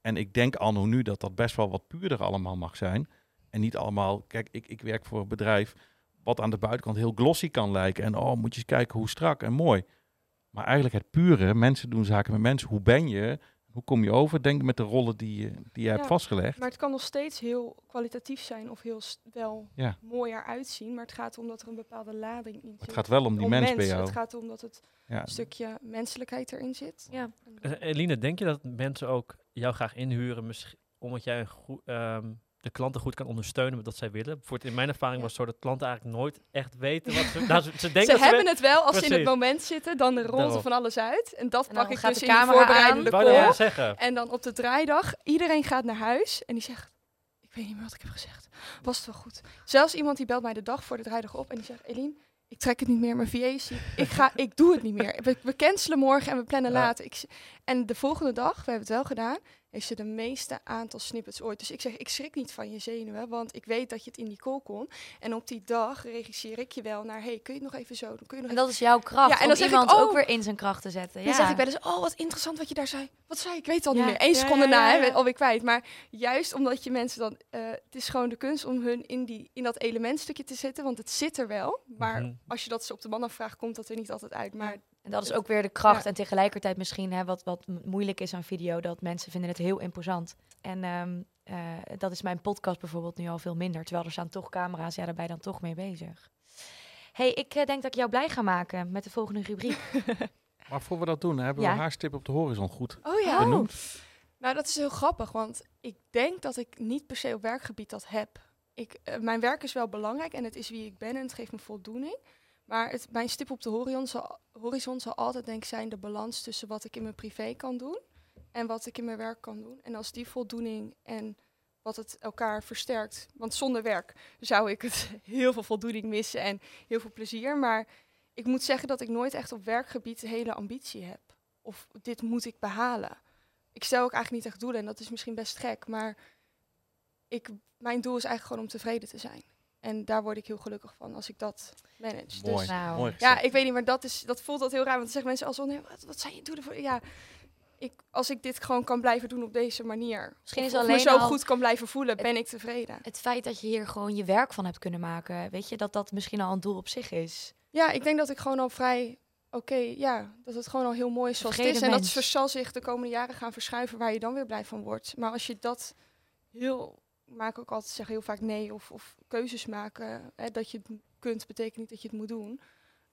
En ik denk al nu dat dat best wel wat puurder allemaal mag zijn. En niet allemaal, kijk, ik, ik werk voor een bedrijf wat aan de buitenkant heel glossy kan lijken. En oh, moet je eens kijken hoe strak en mooi. Maar eigenlijk het pure, mensen doen zaken met mensen. Hoe ben je? Hoe kom je over? Denk met de rollen die je, die je hebt vastgelegd. Maar het kan nog steeds heel kwalitatief zijn of heel wel Ja. mooi eruit zien. Maar het gaat om dat er een bepaalde lading in zit. Het gaat wel om die om mens mensen. bij jou. Het gaat om dat het Ja. een stukje menselijkheid erin zit. Ja. Eh, Eline, denk je dat mensen ook jou graag inhuren, misschien, omdat jij een goe- ehm, de klanten goed kan ondersteunen met wat zij willen? Bijvoorbeeld in mijn ervaring Ja. was het zo dat klanten eigenlijk nooit echt weten wat ze... (laughs) nou, ze, ze denken Ze hebben het wel als ze in het moment zitten, dan rolt er van alles uit. En dat En pak ik dus de in camera voorbereidende call. En dan op de draaidag, iedereen gaat naar huis en die zegt, ik weet niet meer wat ik heb gezegd. Was het wel goed? Zelfs iemand die belt mij de dag voor de draaidag op en die zegt, Eline, ik trek het niet meer, mijn VA is. Ik, ga, ik doe het niet meer. We, we cancelen morgen en we plannen Ja. later. Ik, en de volgende dag, we hebben het wel gedaan, heeft ze de meeste aantal snippets ooit. Dus ik zeg, ik schrik niet van je zenuwen, want ik weet dat je het in die call kon. En op die dag regisseer ik je wel naar, hey, kun je het nog even zo doen? Kun je nog En dat is jouw kracht, Ja, en om dan zeg ik, iemand ook oh. weer in zijn kracht te zetten. Dan Ja. zeg ik wel eens, oh wat interessant wat je daar zei. Wat zei ik? Ik weet het al Ja, niet meer. Eén ja, seconde ja, na, hè, ja. alweer kwijt. Maar juist omdat je mensen dan... eh, het is gewoon de kunst om hun in, die, in dat elementstukje te zetten. Want het zit er wel. Maar Mhm. als je dat ze op de man afvraagt, komt dat er niet altijd uit. Maar En dat is ook weer de kracht. Ja. En tegelijkertijd misschien hè, wat, wat mo- moeilijk is aan video, dat mensen vinden het heel imposant. En ehm, eh, dat is mijn podcast bijvoorbeeld nu al veel minder. Terwijl er staan toch camera's, ja, daar ben je dan toch mee bezig. hey, ik eh, denk dat ik jou blij ga maken met de volgende rubriek. (laughs) Maar voor we dat doen, hebben Ja. we haar stip op de horizon goed Oh ja. benoemd. Nou, dat is heel grappig, want ik denk dat ik niet per se op werkgebied dat heb. Ik, eh, mijn werk is wel belangrijk en het is wie ik ben en het geeft me voldoening. Maar mijn stip op de horizon zal, horizon zal altijd denk ik zijn de balans tussen wat ik in mijn privé kan doen en wat ik in mijn werk kan doen. En als die voldoening en wat het elkaar versterkt, want zonder werk zou ik het (laughs) heel veel voldoening missen en heel veel plezier. Maar ik moet zeggen dat ik nooit echt op werkgebied de hele ambitie heb. Of dit moet ik behalen ik stel ook eigenlijk niet echt doelen en dat is misschien best gek, maar ik, mijn doel is eigenlijk gewoon om tevreden te zijn. En daar word ik heel gelukkig van als ik dat manage. Mooi, Dus, Nou, mooi ja, ik weet niet, maar dat, is, dat voelt dat heel raar. Want dan zeggen mensen als oh nee, wat, wat zijn je doelen voor? Ja, ik, als ik dit gewoon kan blijven doen op deze manier, Misschien is of alleen me zo al goed kan blijven voelen, het- ben ik tevreden. het feit dat je hier gewoon je werk van hebt kunnen maken, weet je, dat dat misschien al een doel op zich is. Ja, ik denk dat ik gewoon al vrij oké, ja, dat het gewoon al heel mooi is zoals het is. En dat zal zich de komende jaren gaan verschuiven waar je dan weer blij van wordt. Maar als je dat heel, maak ook altijd zeggen heel vaak nee of, of keuzes maken, hè, dat je het kunt, betekent niet dat je het moet doen.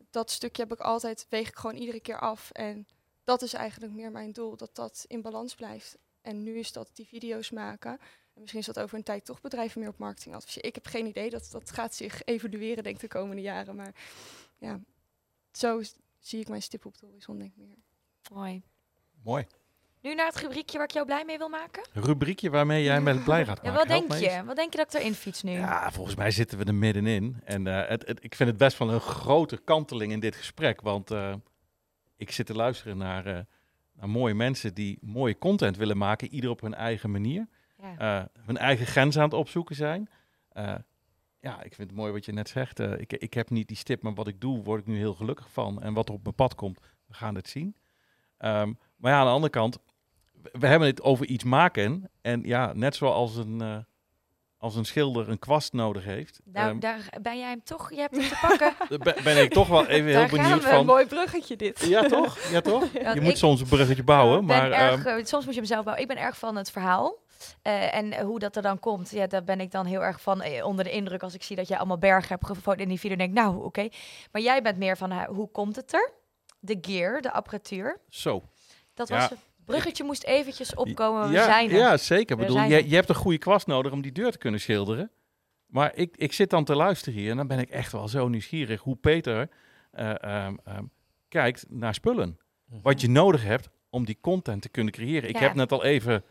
Dat stukje heb ik altijd, weeg ik gewoon iedere keer af. En dat is eigenlijk meer mijn doel, dat dat in balans blijft. En nu is dat die video's maken. En misschien is dat over een tijd toch bedrijven meer op marketing adviseren. Ik heb geen idee, dat, dat gaat zich evolueren denk ik de komende jaren. Maar ja, zo zie ik mijn stip op de horizon denk ik meer. Mooi. Mooi. Nu naar het rubriekje waar ik jou blij mee wil maken. Rubriekje waarmee jij met blij gaat Ja, maken. wat Help denk me je? Wat denk je dat ik erin fiets nu? Ja, volgens mij zitten we er middenin. En eh, het, het, ik vind het best wel een grote kanteling in dit gesprek. Want eh, ik zit te luisteren naar, eh, naar mooie mensen die mooie content willen maken. Ieder op hun eigen manier. Ja. hun eigen grens aan het opzoeken zijn. Ja, ik vind het mooi wat je net zegt. Ik, ik heb niet die stip, maar wat ik doe, word ik nu heel gelukkig van. En wat er op mijn pad komt, we gaan het zien. Ehm, maar ja, aan de andere kant, we, hebben het over iets maken. En ja, net zoals een, eh, als een schilder een kwast nodig heeft, Nou, ehm, daar ben jij hem toch, je hebt hem te pakken. (laughs) ben, ben ik toch wel even heel Daar gaan benieuwd we. Een van. mooi bruggetje dit. Ja, toch? Ja, toch? (laughs) Je moet soms een bruggetje bouwen, maar erg, ehm, eh, soms moet je hem zelf bouwen. Ik ben erg van het verhaal. Eh, en hoe dat er dan komt, ja, daar ben ik dan heel erg van eh, onder de indruk als ik zie dat jij allemaal bergen hebt gefotografeerd in die video. Denk ik, nou, oké. Maar jij bent meer van, hoe komt het er? De gear, de apparatuur. zo. Dat Ja, was het bruggetje moest eventjes opkomen. We ja, zijn er. Ja, zeker. Ik We bedoel, zijn je, er. je hebt een goede kwast nodig om die deur te kunnen schilderen. Maar ik, ik zit dan te luisteren hier en dan ben ik echt wel zo nieuwsgierig hoe Peter eh, ehm, ehm, kijkt naar spullen. Wat je nodig hebt om die content te kunnen creëren. Ik Ja. heb net al even,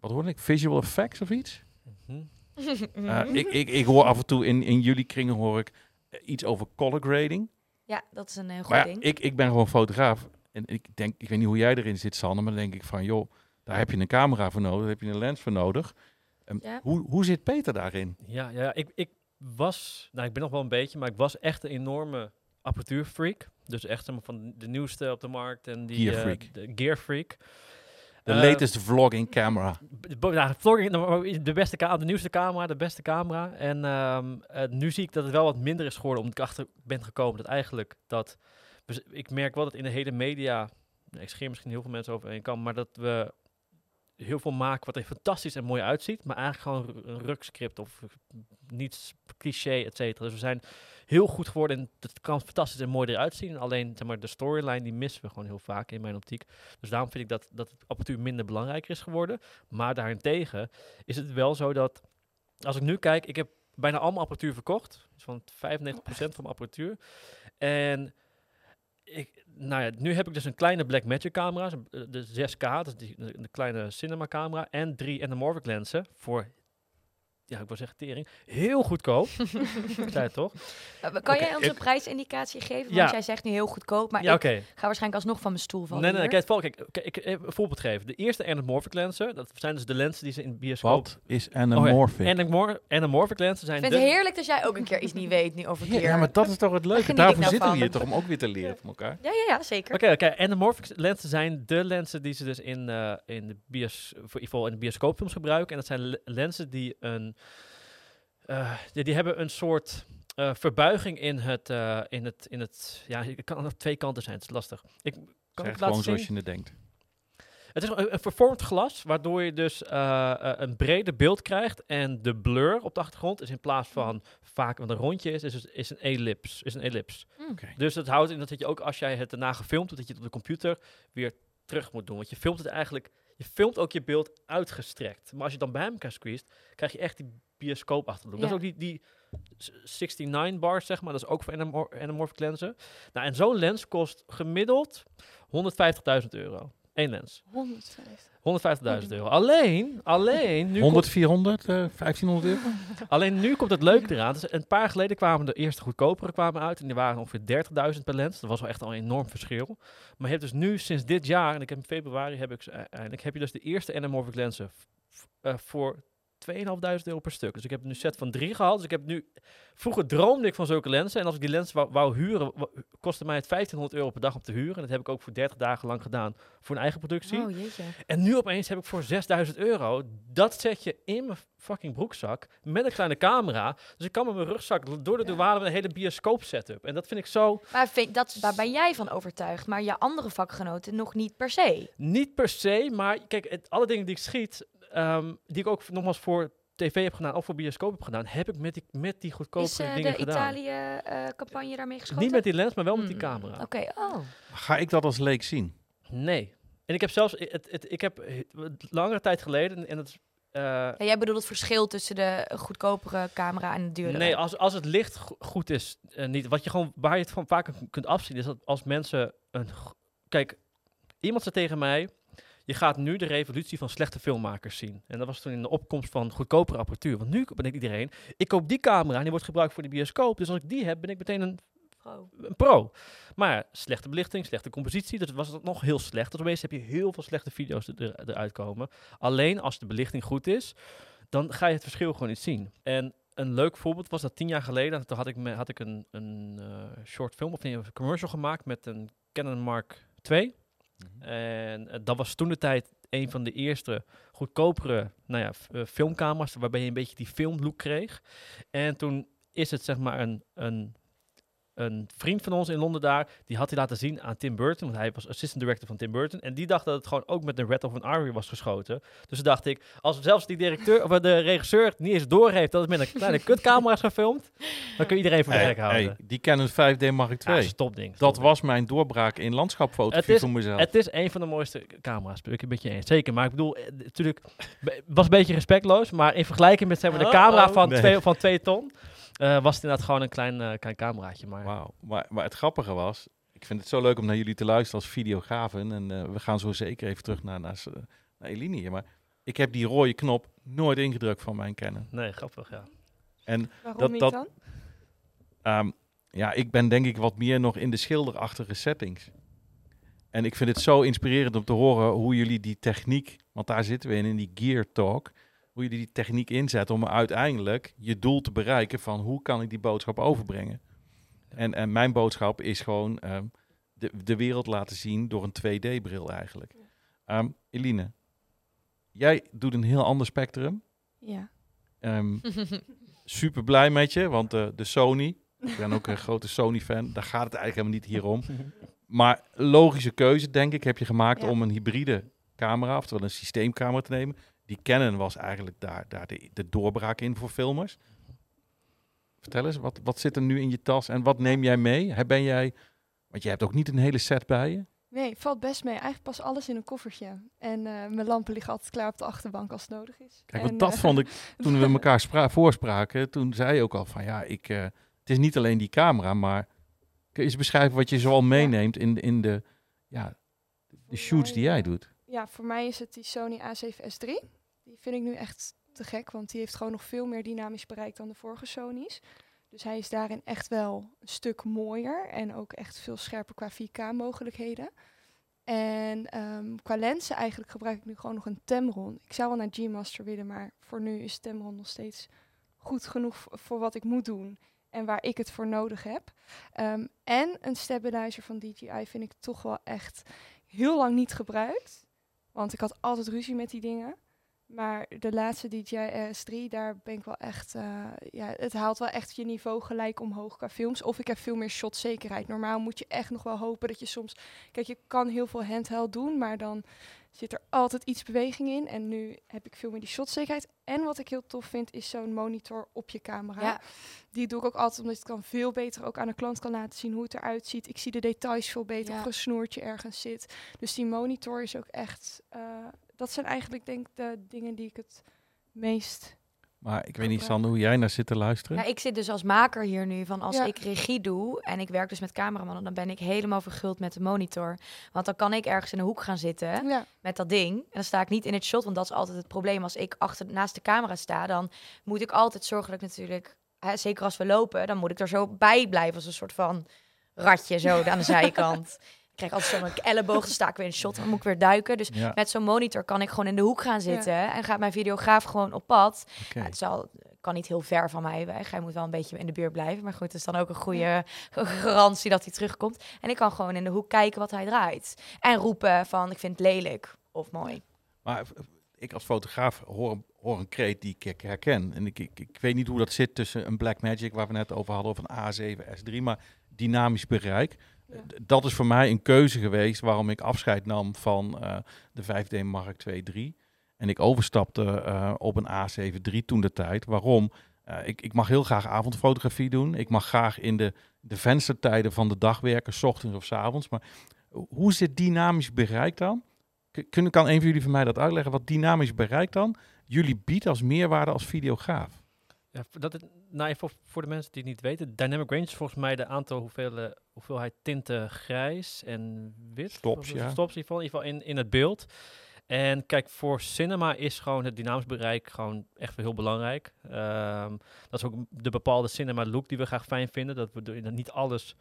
wat hoorde ik, visual effects of iets? Hm? (laughs) Eh, ik, ik, ik hoor af en toe in, in jullie kringen hoor ik eh, iets over color grading. Ja, dat is een heel goed Maar ja, ding. ik, ik ben gewoon fotograaf. En ik denk, ik weet niet hoe jij erin zit, Sanne, maar dan denk ik van, joh, daar heb je een camera voor nodig, daar heb je een lens voor nodig. Ehm, Ja. hoe, hoe zit Peter daarin? Ja, ja ik, ik was, nou ik ben nog wel een beetje, maar ik was echt een enorme apparatuurfreak. Dus echt van de nieuwste op de markt en die Gear eh, freak. de gear freak. De Eh, latest vlogging camera. Ja, vlogging, nou, de beste camera, de nieuwste camera, de beste camera. En ehm, eh, nu zie ik dat het wel wat minder is geworden, omdat ik achter ben gekomen dat eigenlijk dat... Ik merk wel dat in de hele media, ik scheer misschien heel veel mensen over één kam, maar dat we heel veel maken wat er fantastisch en mooi uitziet, maar eigenlijk gewoon een rukscript of niets cliché, et cetera. Dus we zijn heel goed geworden en het kan fantastisch en mooi eruit zien. Alleen zeg maar, de storyline die missen we gewoon heel vaak in mijn optiek. Dus daarom vind ik dat, dat het apparatuur minder belangrijk is geworden. Maar daarentegen is het wel zo dat, als ik nu kijk, ik heb bijna allemaal apparatuur verkocht. Dus van 95% van mijn apparatuur. En nou nu heb ik dus een kleine Blackmagic camera, de- de 6K, dus de kleine cinema camera. En drie anamorphic lenzen voor, ja, ik wil zeggen tering, heel goedkoop. ik (laughs) zei het toch? Eh, kan jij ons een prijsindicatie geven? Want Ja. jij zegt nu heel goedkoop, maar ja, ik ga waarschijnlijk alsnog van mijn stoel vallen Nee, nee, kijk, kijk, kijk, ik even een voorbeeld geven. De eerste anamorphic lenzen, dat zijn dus de lenzen die ze in de bioscoop... Wat is anamorphic? Anamor anamorphic lenzen zijn Ik vind de... het heerlijk dat jij ook een keer iets niet weet nu over Ja, keer. ja, maar dat is toch het leuke. Daarvoor nou zitten we hier toch om ook weer te leren van elkaar. Ja, ja, ja, zeker. Oké, oké. Anamorphic lenzen zijn de lenzen die ze dus in, eh, in, de bios, voor in de bioscoopfilms gebruiken. En dat zijn le- lenzen die een... eh, die, die hebben een soort eh, verbuiging in het, eh, in het, in het... Ja, het kan aan twee kanten zijn. Het is lastig. Ik kan Zeg gewoon het laten zien? zoals je het denkt. Het is een, een vervormd glas, waardoor je dus een breder beeld krijgt. En de blur op de achtergrond is in plaats van vaak wat een rondje is, is, is een ellips. Is een ellips. Oké. Dus dat houdt in dat je ook als jij het daarna gefilmd doet, dat je het op de computer weer terug moet doen. Want je filmt het eigenlijk, je filmt ook je beeld uitgestrekt. Maar als je dan bij elkaar squeezed, krijg je echt die bioscoop achterlook. Dat is ook die, die s- 69 bars, zeg maar. Dat is ook voor anamor anamorphic lenzen. Nou, en zo'n lens kost gemiddeld 150.000 euro. Eén lens. 150. 150.000 euro. Alleen, alleen nu, 100, 400, eh 1500 euro? alleen nu komt het leuke eraan. Dus een paar jaar geleden kwamen de eerste goedkopere kwamen uit. En die waren ongeveer 30.000 per lens. Dat was wel echt al een enorm verschil. Maar je hebt dus nu sinds dit jaar, en ik heb in februari heb ik ze eindelijk, heb je dus de eerste anamorphic lenzen eh, voor 2.500 euro per stuk. Dus ik heb nu set van drie gehaald. Dus ik heb nu... Vroeger droomde ik van zulke lenzen. En als ik die lens wou, wou huren, kostte mij het 1500 euro per dag om te huren. En dat heb ik ook voor 30 dagen lang gedaan voor een eigen productie. Oh, jeetje. En nu opeens heb ik voor 6000 euro dat setje in mijn fucking broekzak met een kleine camera. Dus ik kan met mijn rugzak door de douane met een hele bioscoop setup. En dat vind ik zo Maar vind, dat, daar ben jij van overtuigd, maar je andere vakgenoten nog niet per se. niet per se, maar kijk, het, alle dingen die ik schiet, ehm, die ik ook nogmaals voor tv heb gedaan of voor bioscoop heb gedaan, heb ik met die, met die goedkope Is eh, dingen de gedaan. Italië-campagne daarmee geschoten? Niet met die lens, maar wel met die Hmm. camera. Oké, oh. Ga ik dat als leek zien? Nee. En ik heb zelfs, het, het, ik heb eh, langere tijd geleden, en het is, eh, Ja, jij bedoelt het verschil tussen de goedkopere camera en de duurdere? Nee, als, als het licht go- goed is, eh, niet. Wat je gewoon, waar je het van vaak kunt afzien, is dat als mensen een. Kijk, iemand zei tegen mij. Je gaat nu de revolutie van slechte filmmakers zien. En dat was toen in de opkomst van goedkopere apparatuur. Want nu ben ik iedereen. Ik koop die camera en die wordt gebruikt voor de bioscoop. Dus als ik die heb, ben ik meteen een, Oh. een pro. Maar slechte belichting, slechte compositie. Dus was nog heel slecht. Dus opeens heb je heel veel slechte video's er, er- eruit komen. Alleen als de belichting goed is, dan ga je het verschil gewoon niet zien. En een leuk voorbeeld was dat tien jaar geleden. Toen had ik, me, had ik een, een eh, short film of een commercial gemaakt met een Canon Mark II. En eh, dat was toen de tijd een van de eerste goedkopere nou ja, eh, filmcamera's, waarbij je een beetje die filmlook kreeg. En toen is het zeg maar een, een, een vriend van ons in Londen daar, die had hij laten zien aan Tim Burton, want hij was assistant director van Tim Burton. En die dacht dat het gewoon ook met een Red of an Army was geschoten. Dus toen dacht ik, als zelfs die directeur, of de regisseur het niet eens doorheeft dat het met een kleine (laughs) kutcamera is gefilmd, dan kun je iedereen voor de Hey, gek houden. hey, die Canon 5D Mark II. Ja, stopding. dat stopding. was mijn doorbraak in landschapfotografie Het is- voor mezelf. Het is een van de mooiste camera's, ben ik een beetje eens. Zeker, maar ik bedoel, eh, natuurlijk, was een beetje respectloos, maar in vergelijking met zeg maar, de Uh-oh. camera van, Nee. twee, van twee ton, eh, was het inderdaad gewoon een klein, eh, klein cameraatje. Maar Wauw. Maar, maar het grappige was, ik vind het zo leuk om naar jullie te luisteren als videografen. En eh, we gaan zo zeker even terug naar, naar, Eline hier. Maar ik heb die rode knop nooit ingedrukt van mijn kennen. Nee, grappig, ja. En Waarom Dat- niet dat- dan? Ehm, ja, ik ben denk ik wat meer nog in de schilderachtige settings. En ik vind het zo inspirerend om te horen hoe jullie die techniek, want daar zitten we in, in die gear talk, hoe jullie die techniek inzetten om uiteindelijk je doel te bereiken van hoe kan ik die boodschap overbrengen. En, en mijn boodschap is gewoon ehm, de, de wereld laten zien door een 2D-bril eigenlijk. Ehm, Eline, jij doet een heel ander spectrum. Ja. Ehm, (laughs) super blij met je, want eh, de Sony, ik ben ook een (laughs) grote Sony-fan, daar gaat het eigenlijk helemaal niet hier om. (laughs) Maar logische keuze, denk ik, heb je gemaakt Ja. om een hybride camera, oftewel een systeemcamera te nemen. Die Canon was eigenlijk daar, daar de, de doorbraak in voor filmers. Vertel eens, wat, wat zit er nu in je tas en wat neem jij mee? Ben jij, want je hebt ook niet een hele set bij je. Nee, valt best mee. Eigenlijk pas alles in een koffertje. En eh, mijn lampen liggen altijd klaar op de achterbank als het nodig is. Kijk, En, want dat eh, vond ik, (laughs) toen we elkaar spra- voorspraken, toen zei je ook al van ja, ik, eh, het is niet alleen die camera, maar kun je eens beschrijven wat je zoal meeneemt in, in de, ja, de shoots die jij doet? Ja, voor mij is het die Sony A7S3. Die vind ik nu echt te gek, want die heeft gewoon nog veel meer dynamisch bereik dan de vorige Sony's. Dus hij is daarin echt wel een stuk mooier en ook echt veel scherper qua 4K-mogelijkheden. En ehm, qua lenzen eigenlijk gebruik ik nu gewoon nog een Tamron. Ik zou wel naar G-Master willen, maar voor nu is Tamron nog steeds goed genoeg voor wat ik moet doen en waar ik het voor nodig heb. Ehm, en een stabilizer van DJI vind ik toch wel echt heel lang niet gebruikt. Want ik had altijd ruzie met die dingen. Maar de laatste DJI RS3, daar ben ik wel echt... eh, ja, het haalt wel echt je niveau gelijk omhoog qua films. Of ik heb veel meer shotzekerheid. Normaal moet je echt nog wel hopen dat je soms... Kijk, je kan heel veel handheld doen, maar dan zit er altijd iets beweging in. En nu heb ik veel meer die shotzekerheid. En wat ik heel tof vind, is zo'n monitor op je camera. Ja, Die doe ik ook altijd omdat ik het kan veel beter ook aan de klant kan laten zien hoe het eruit ziet. Ik zie de details veel beter Ja. of een snoertje ergens zit. Dus die monitor is ook echt. eh, dat zijn eigenlijk denk ik de dingen die ik het meest. Maar ik weet niet, Sander, hoe jij naar zit te luisteren. Ja, ik zit dus als maker hier nu van als Ja. ik regie doe en ik werk dus met cameramannen, dan ben ik helemaal verguld met de monitor. Want dan kan ik ergens in een hoek gaan zitten Ja, met dat ding. En dan sta ik niet in het shot, want dat is altijd het probleem. Als ik achter, naast de camera sta, dan moet ik altijd zorgen dat ik natuurlijk, hè, zeker als we lopen, dan moet ik er zo bij blijven als een soort van ratje zo aan de zijkant. (laughs) Ik krijg altijd zo'n elleboog, dan sta ik weer in shot, dan moet ik weer duiken. Dus Ja, met zo'n monitor kan ik gewoon in de hoek gaan zitten en gaat mijn videograaf gewoon op pad. het zal, kan niet heel ver van mij weg. Hij moet wel een beetje in de buurt blijven. Maar goed, het is dan ook een goede (laughs) garantie dat hij terugkomt. En ik kan gewoon in de hoek kijken wat hij draait. En roepen van ik vind het lelijk of mooi. Maar ik als fotograaf hoor, hoor een kreet die ik herken. En ik, ik, ik weet niet hoe dat zit tussen een Blackmagic, waar we net over hadden, of een A7S3, maar dynamisch bereik. Dat is voor mij een keuze geweest waarom ik afscheid nam van eh, de 5D Mark II 3. En ik overstapte eh, op een A7 III toen de tijd. Waarom? Eh, ik, ik mag heel graag avondfotografie doen. Ik mag graag in de, de venstertijden van de dag werken, s ochtends of s avonds. Maar hoe zit dynamisch bereik dan? Kunnen, kan een van jullie voor mij dat uitleggen? Wat dynamisch bereik dan jullie biedt als meerwaarde als videograaf? Ja, dat nou, even voor, voor de mensen die het niet weten, Dynamic Range is volgens mij de aantal hoeveel, hoeveelheid tinten grijs en wit. Stops, Of- ja. Stops in ieder geval, in, ieder geval in, in het beeld. En kijk, voor cinema is gewoon het dynamisch bereik gewoon echt heel belangrijk. Ehm, dat is ook de bepaalde cinema look die we graag fijn vinden. Dat we dat niet alles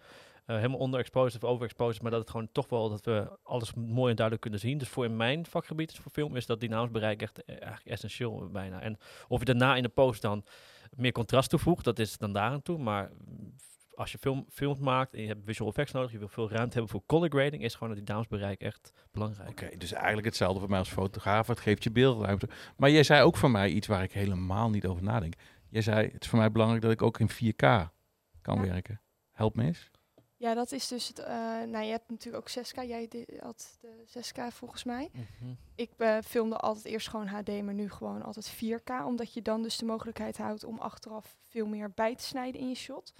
eh, helemaal onderexposed of overexposed, maar dat het gewoon toch wel dat we alles mooi en duidelijk kunnen zien. Dus voor in mijn vakgebied, dus voor film, is dat dynamisch bereik echt eh, eigenlijk essentieel bijna. En of je daarna in de post dan meer contrast toevoegt, dat is dan daar aan toe. Maar als je film, films maakt en je hebt visual effects nodig, je wil veel ruimte hebben voor color grading, is gewoon het dynamisch bereik echt belangrijk. Oké, dus eigenlijk hetzelfde voor mij als fotograaf. Het geeft je beeldruimte. Maar jij zei ook voor mij iets waar ik helemaal niet over nadenk. Jij zei, het is voor mij belangrijk dat ik ook in 4K kan Ja. werken. Help me eens. Ja, dat is dus het. eh, nou, je hebt natuurlijk ook 6K. Jij had de 6K volgens mij. Mhm. Ik eh, filmde altijd eerst gewoon HD, maar nu gewoon altijd 4K. Omdat je dan dus de mogelijkheid houdt om achteraf veel meer bij te snijden in je shot.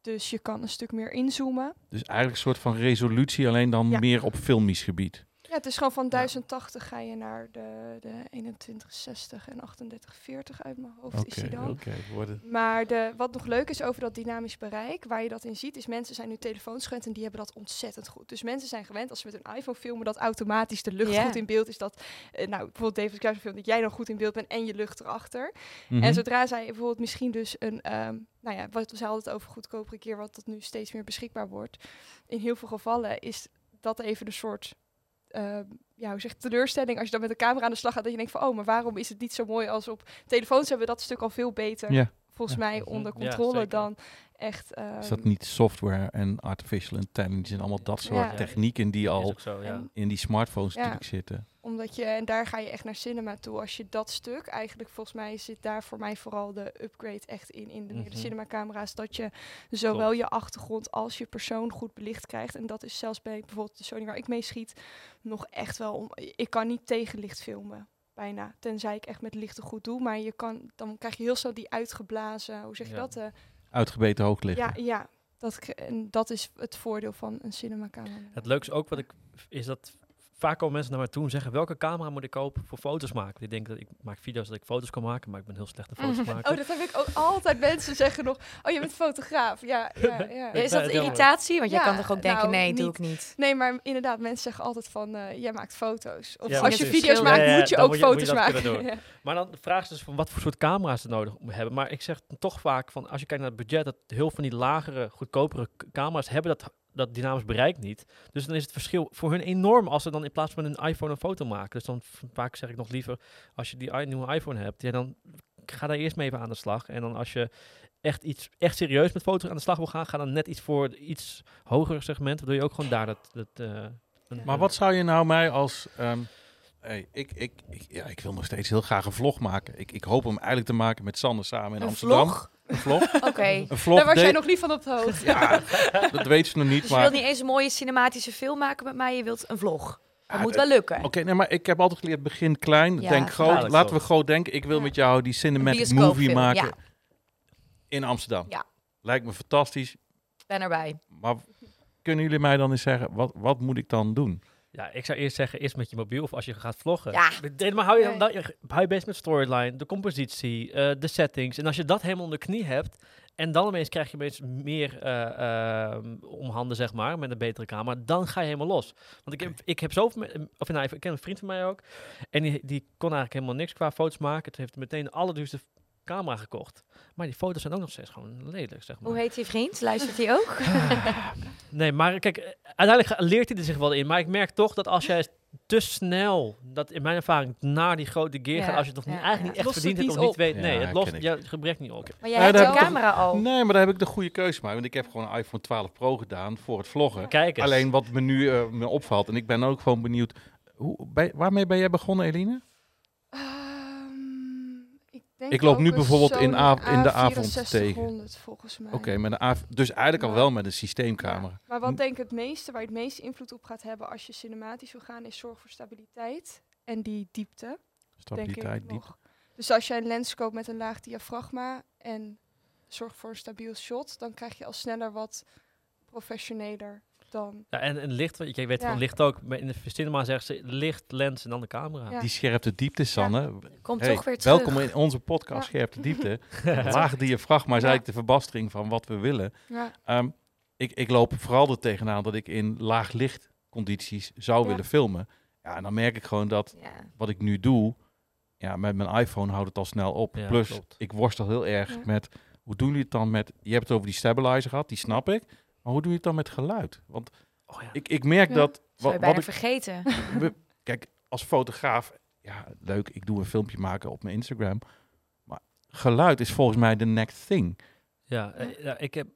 Dus je kan een stuk meer inzoomen. Dus eigenlijk een soort van resolutie, alleen dan Ja. meer op filmisch gebied. Ja, het is gewoon van 1080 ga je naar de, de 2160 en 3840 uit mijn hoofd is die dan. oké. worden- Maar de, wat nog leuk is over dat dynamisch bereik, waar je dat in ziet, is mensen zijn nu telefoons gewend en die hebben dat ontzettend goed. Dus mensen zijn gewend als ze met een iPhone filmen dat automatisch de lucht goed in beeld is. Dat, eh, nou, bijvoorbeeld David Kruijs film dat jij dan goed in beeld bent en je lucht erachter. Mhm. En zodra zij bijvoorbeeld misschien dus een, ehm, nou ja, wat we hadden het over goedkopere keer, wat tot nu steeds meer beschikbaar wordt. In heel veel gevallen is dat even een soort, ehm, ja, hoe zeg teleurstelling als je dan met de camera aan de slag gaat, dat je denkt van, oh, maar waarom is het niet zo mooi als op telefoons hebben we dat stuk al veel beter, Ja. volgens Ja. mij, onder controle dan echt. ehm, Is dat niet software en artificial intelligence en allemaal dat soort Ja. technieken die al zo, ja. In die smartphones Ja. natuurlijk zitten? Omdat je, en daar ga je echt naar cinema toe. Als je dat stuk, eigenlijk volgens mij zit daar voor mij vooral de upgrade echt in, in de, Mhm. cinemacamera's. Dat je zowel je achtergrond als je persoon goed belicht krijgt. En dat is zelfs bij bijvoorbeeld de Sony waar ik mee schiet, nog echt wel om. Ik kan niet tegenlicht filmen. Bijna. Tenzij ik echt met lichten goed doe. Maar je kan, dan krijg je heel snel die uitgeblazen, hoe zeg je Ja. dat? eh, Uitgebeten hooglichten. ja, ja. Dat, en dat is het voordeel van een cinemacamera. Het leukste ook wat ik is dat vaak komen mensen naar mij toe en zeggen welke camera moet ik kopen voor foto's maken. Die denken dat ik maak video's dat ik foto's kan maken, maar ik ben heel slecht in foto's maken. Oh, dat heb ik ook altijd. Mensen zeggen nog, oh, je bent fotograaf. Ja, (laughs) ja, ja. Is dat irritatie? Want jij kan toch ook denken, nou, nee, doe ik niet. Nee, maar inderdaad, mensen zeggen altijd van, eh, jij maakt foto's. Of Ja, als je video's maakt, ja, moet je ook moet je- moet je foto's dat maken. kunnen (laughs) doen. Ja. Maar dan vragen ze dus van wat voor soort camera's ze nodig hebben. Maar ik zeg toch vaak van als je kijkt naar het budget, dat heel van die lagere, goedkopere camera's hebben dat, dat dynamisch bereik niet. Dus dan is het verschil voor hun enorm als ze dan in plaats van een iPhone een foto maken. Dus dan vaak zeg ik nog liever, als je die nieuwe iPhone hebt, ja, dan ga daar eerst mee even aan de slag. En dan als je echt iets echt serieus met foto's aan de slag wil gaan, ga dan net iets voor iets hoger segment, waardoor je ook gewoon daar dat... dat eh, een- Maar wat zou je nou mij als... ehm, hey, ik, ik, ik, ja, ik wil nog steeds heel graag een vlog maken. Ik, ik hoop hem eigenlijk te maken met Sander samen in Een Amsterdam. vlog? Een vlog? Oké. Een vlog. Daar was jij nog niet van op de hoogte. Ja, dat weet ze nog niet. Dus je maar wilt niet eens een mooie cinematische film maken met mij, je wilt een vlog. Dat Ja, moet dat- wel lukken. Oké, nee, maar ik heb altijd geleerd, begin klein, Ja, denk groot. dadelijk Laten we groot denken. Ik wil Ja. met jou die cinematic movie maken ja. in Amsterdam. Ja. Lijkt me fantastisch. Ben erbij. Maar kunnen jullie mij dan eens zeggen, wat, wat moet ik dan doen? Ja, ik zou eerst zeggen, eerst met je mobiel of als je gaat vloggen. Ja. Maar hou je, Nee. dan, hou je bezig met storyline, de compositie, eh, de settings. En als je dat helemaal onder de knie hebt, en dan ineens krijg je opeens meer eh, ehm, om handen, zeg maar, met een betere camera, dan ga je helemaal los. Want ik heb, ik heb zoveel, of nou, ik ken een vriend van mij ook, en die, die kon eigenlijk helemaal niks qua foto's maken. Toen heeft hij meteen de allerduurste camera gekocht. Maar die foto's zijn ook nog steeds gewoon lelijk, zeg maar. Hoe heet je vriend? Luistert hij ook? Nee, maar kijk, uiteindelijk leert hij er zich wel in. Maar ik merk toch dat als jij te snel, dat in mijn ervaring, naar die grote gear Ja, gaat, als je het toch ja, niet, eigenlijk ja. niet echt Lost verdient hebt niet of niet weet. Nee, het lost je gebrek niet op. Maar jij Ja, hebt toch- camera al. Nee, maar daar heb ik de goede keuze gemaakt. Want ik heb gewoon een iPhone 12 Pro gedaan voor het vloggen. Kijk eens. Alleen wat me nu eh, me opvalt, en ik ben ook gewoon benieuwd, hoe, bij, waarmee ben jij begonnen, Eline? Ik, denk Ik loop nu bijvoorbeeld in in de avond A6400 volgens mij. Oké, met A- dus eigenlijk al wel met een systeemcamera. Ja, Maar wat denk ik het meeste, waar je het meeste invloed op gaat hebben als je cinematisch wil gaan, is zorg voor stabiliteit en die diepte. Stabiliteit, ik diep. nog. Dus als jij een lens koopt met een laag diafragma en zorg voor een stabiel shot, dan krijg je al sneller wat professioneler dan. Ja, en, en licht, je weet Ja. van licht ook, maar in de cinema zeggen ze licht, lens en dan de camera. Ja. Die scherpte diepte, Sanne. Komt Hey, toch weer terug. welkom in onze podcast Ja. Scherpte Diepte. (laughs) Laag diafragma is Ja. eigenlijk de verbastering van wat we willen. Ja, Ehm, ik, ik loop vooral er tegenaan dat ik in laag lichtcondities zou Ja. willen filmen. Ja, en dan merk ik gewoon dat Ja. wat ik nu doe, ja, met mijn iPhone houdt het al snel op. Ja, Plus, klopt. ik worstel heel erg Ja. met, hoe doen jullie het dan met, je hebt het over die stabilizer gehad, die snap ik. Maar hoe doe je het dan met geluid? Want Oh ja. ik, ik merk Ja. dat, Zou wat, wat bijna ik, vergeten. we- kijk, als fotograaf, ja, leuk, ik doe een filmpje maken op mijn Instagram. Maar geluid is volgens mij de next thing. Ja, eh, ja, ik heb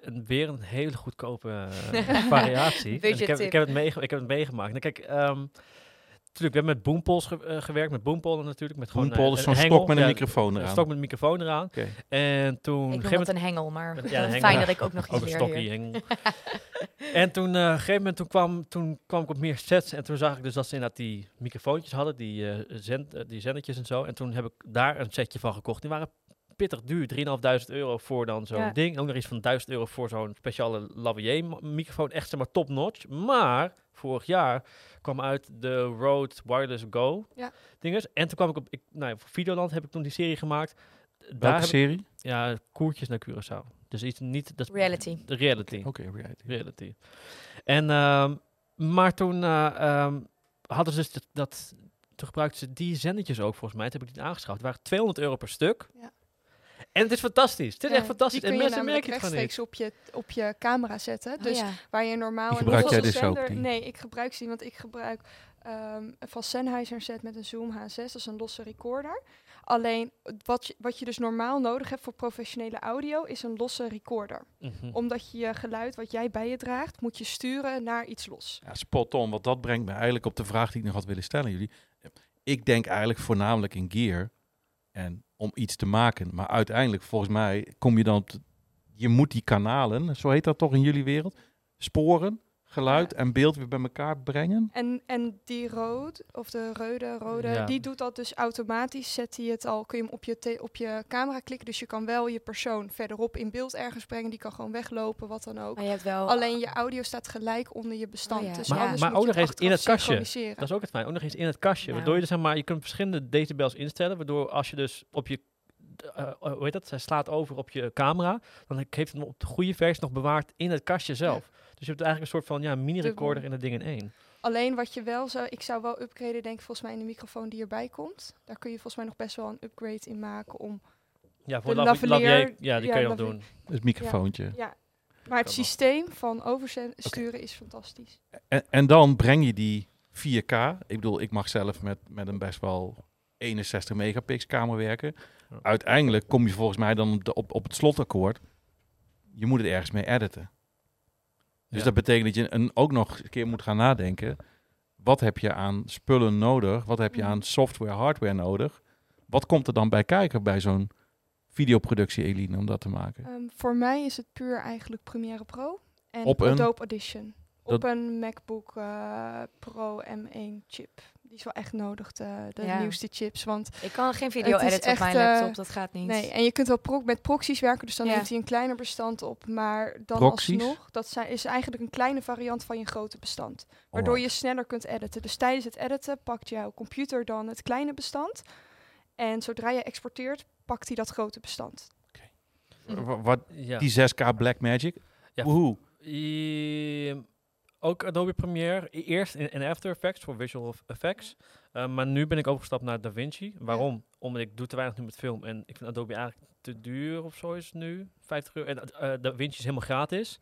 een, weer een hele goedkope eh, (laughs) variatie. Ik, heb, ik, heb het meege- ik heb het meegemaakt. Nou, kijk, ehm natuurlijk, we hebben met boompoles ge- eh, gewerkt, met boompolen natuurlijk. Met gewoon, eh, is zo'n hengel. stok met een Ja, microfoon Een eraan. stok met een microfoon eraan. En toen... Ik noem een gegeven het moment- een hengel, maar Ja, een (laughs) hengel. fijn dat ik ook nog ook iets een stokje hier. hengel. (laughs) en toen, eh, op een gegeven moment, toen kwam, toen kwam ik op meer sets. En toen zag ik dus dat ze inderdaad die microfoontjes hadden, die, eh zend, die zendertjes en zo. En toen heb ik daar een setje van gekocht. Die waren pittig duur. 3.500 euro voor dan zo'n Ja. ding. Ook nog iets van 1000 euro voor zo'n speciale lavalier mo- microfoon. Echt zeg maar top notch. Maar vorig jaar kwam uit de Rode Wireless Go Ja. dinges. En toen kwam ik op, ik, nou, ja, voor Videoland heb ik toen die serie gemaakt. Daar Welke ik- serie? ja, koertjes naar Curaçao. Dus iets niet... Dat, Reality. De reality. Oké, reality. Reality. En, ehm, maar toen eh, ehm, hadden ze dus dat, dat- toen gebruikten ze die zendertjes ook volgens mij. Dat heb ik niet aangeschaft. Het waren 200 euro per stuk. Ja. En het is fantastisch. Het is Ja, echt fantastisch. Die En kun je mensen merken het gewoon niet. op je, op je camera zetten. Oh dus ja. waar je normaal Die een gebruik losse jij dus ook, zender- die? Nee, ik gebruik ze niet, want ik gebruik ehm, van Sennheiser set met een Zoom H6, dat is een losse recorder. Alleen wat je, wat je dus normaal nodig hebt voor professionele audio is een losse recorder. Mhm. Omdat je geluid wat jij bij je draagt, moet je sturen naar iets los. Ja, spot on, want dat brengt me eigenlijk op de vraag die ik nog had willen stellen jullie. Ik denk eigenlijk voornamelijk in gear en om iets te maken. Maar uiteindelijk, volgens mij, kom je dan op... je moet die kanalen, zo heet dat toch in jullie wereld, sporen, geluid en beeld weer bij elkaar brengen. En, en die rood, of de rode, rode, Ja. die doet dat dus automatisch. Zet hij het al, kun je hem op je, te- op je camera klikken. Dus je kan wel je persoon verderop in beeld ergens brengen. Die kan gewoon weglopen, wat dan ook. Maar je hebt wel... Alleen je audio staat gelijk onder je bestand. Oh ja. Dus Maar- maar ook nog eens in het kastje. Dat is ook het fijn. Ook nog eens in het kastje. Nou. Waardoor je dus, zeg maar, je kunt verschillende decibels instellen. Waardoor als je dus op je, eh, hoe heet dat? Zij slaat over op je camera. Dan heeft het hem op de goede versie nog bewaard in het kastje zelf. Dus je hebt eigenlijk een soort van ja, mini-recorder in het ding in één. Alleen wat je wel zou, ik zou wel upgraden, denk ik, volgens mij in de microfoon die erbij komt. Daar kun je volgens mij nog best wel een upgrade in maken om. Ja, voor De lavalier, lavalier- ja, die ja, kun je nog lavalier- doen. Het microfoontje. Ja. Maar het Kan systeem van oversturen is fantastisch. En, en dan breng je die 4K. Ik bedoel, ik mag zelf met, met een best wel 61 megapixel camera werken. Uiteindelijk kom je volgens mij dan op, de- op, op het slotakkoord. Je moet het ergens mee editen. Dus Ja. dat betekent dat je een, ook nog een keer moet gaan nadenken. Wat heb je aan spullen nodig? Wat heb je Mhm. aan software, hardware nodig? Wat komt er dan bij kijken bij zo'n videoproductie, Eline, om dat te maken? Ehm, voor mij is het puur eigenlijk Premiere Pro en Op een- Adobe Audition. Op Dat- een MacBook eh, Pro M1 chip. Die is wel echt nodig, de, de Ja. nieuwste chips. Want Ik kan geen video editen op mijn eh, laptop, dat gaat niet. nee, en je kunt wel pro met proxies werken, dus dan Ja. neemt hij een kleiner bestand op. Maar dan Proxies? alsnog, dat zijn, is eigenlijk een kleine variant van je grote bestand. Waardoor Alright. je sneller kunt editen. Dus tijdens het editen pakt jouw computer dan het kleine bestand. En zodra je exporteert, pakt hij dat grote bestand. Wa- Wat, Ja. die 6K Blackmagic? Ja. Woehoe. Ehm, ook Adobe Premiere. E- Eerst in, After Effects voor visual effects. Uh, maar nu ben ik overgestapt naar DaVinci. Waarom? Omdat ik doe te weinig nu met film. En ik vind Adobe eigenlijk te duur of zo is nu. 50 euro. En uh, DaVinci is helemaal gratis.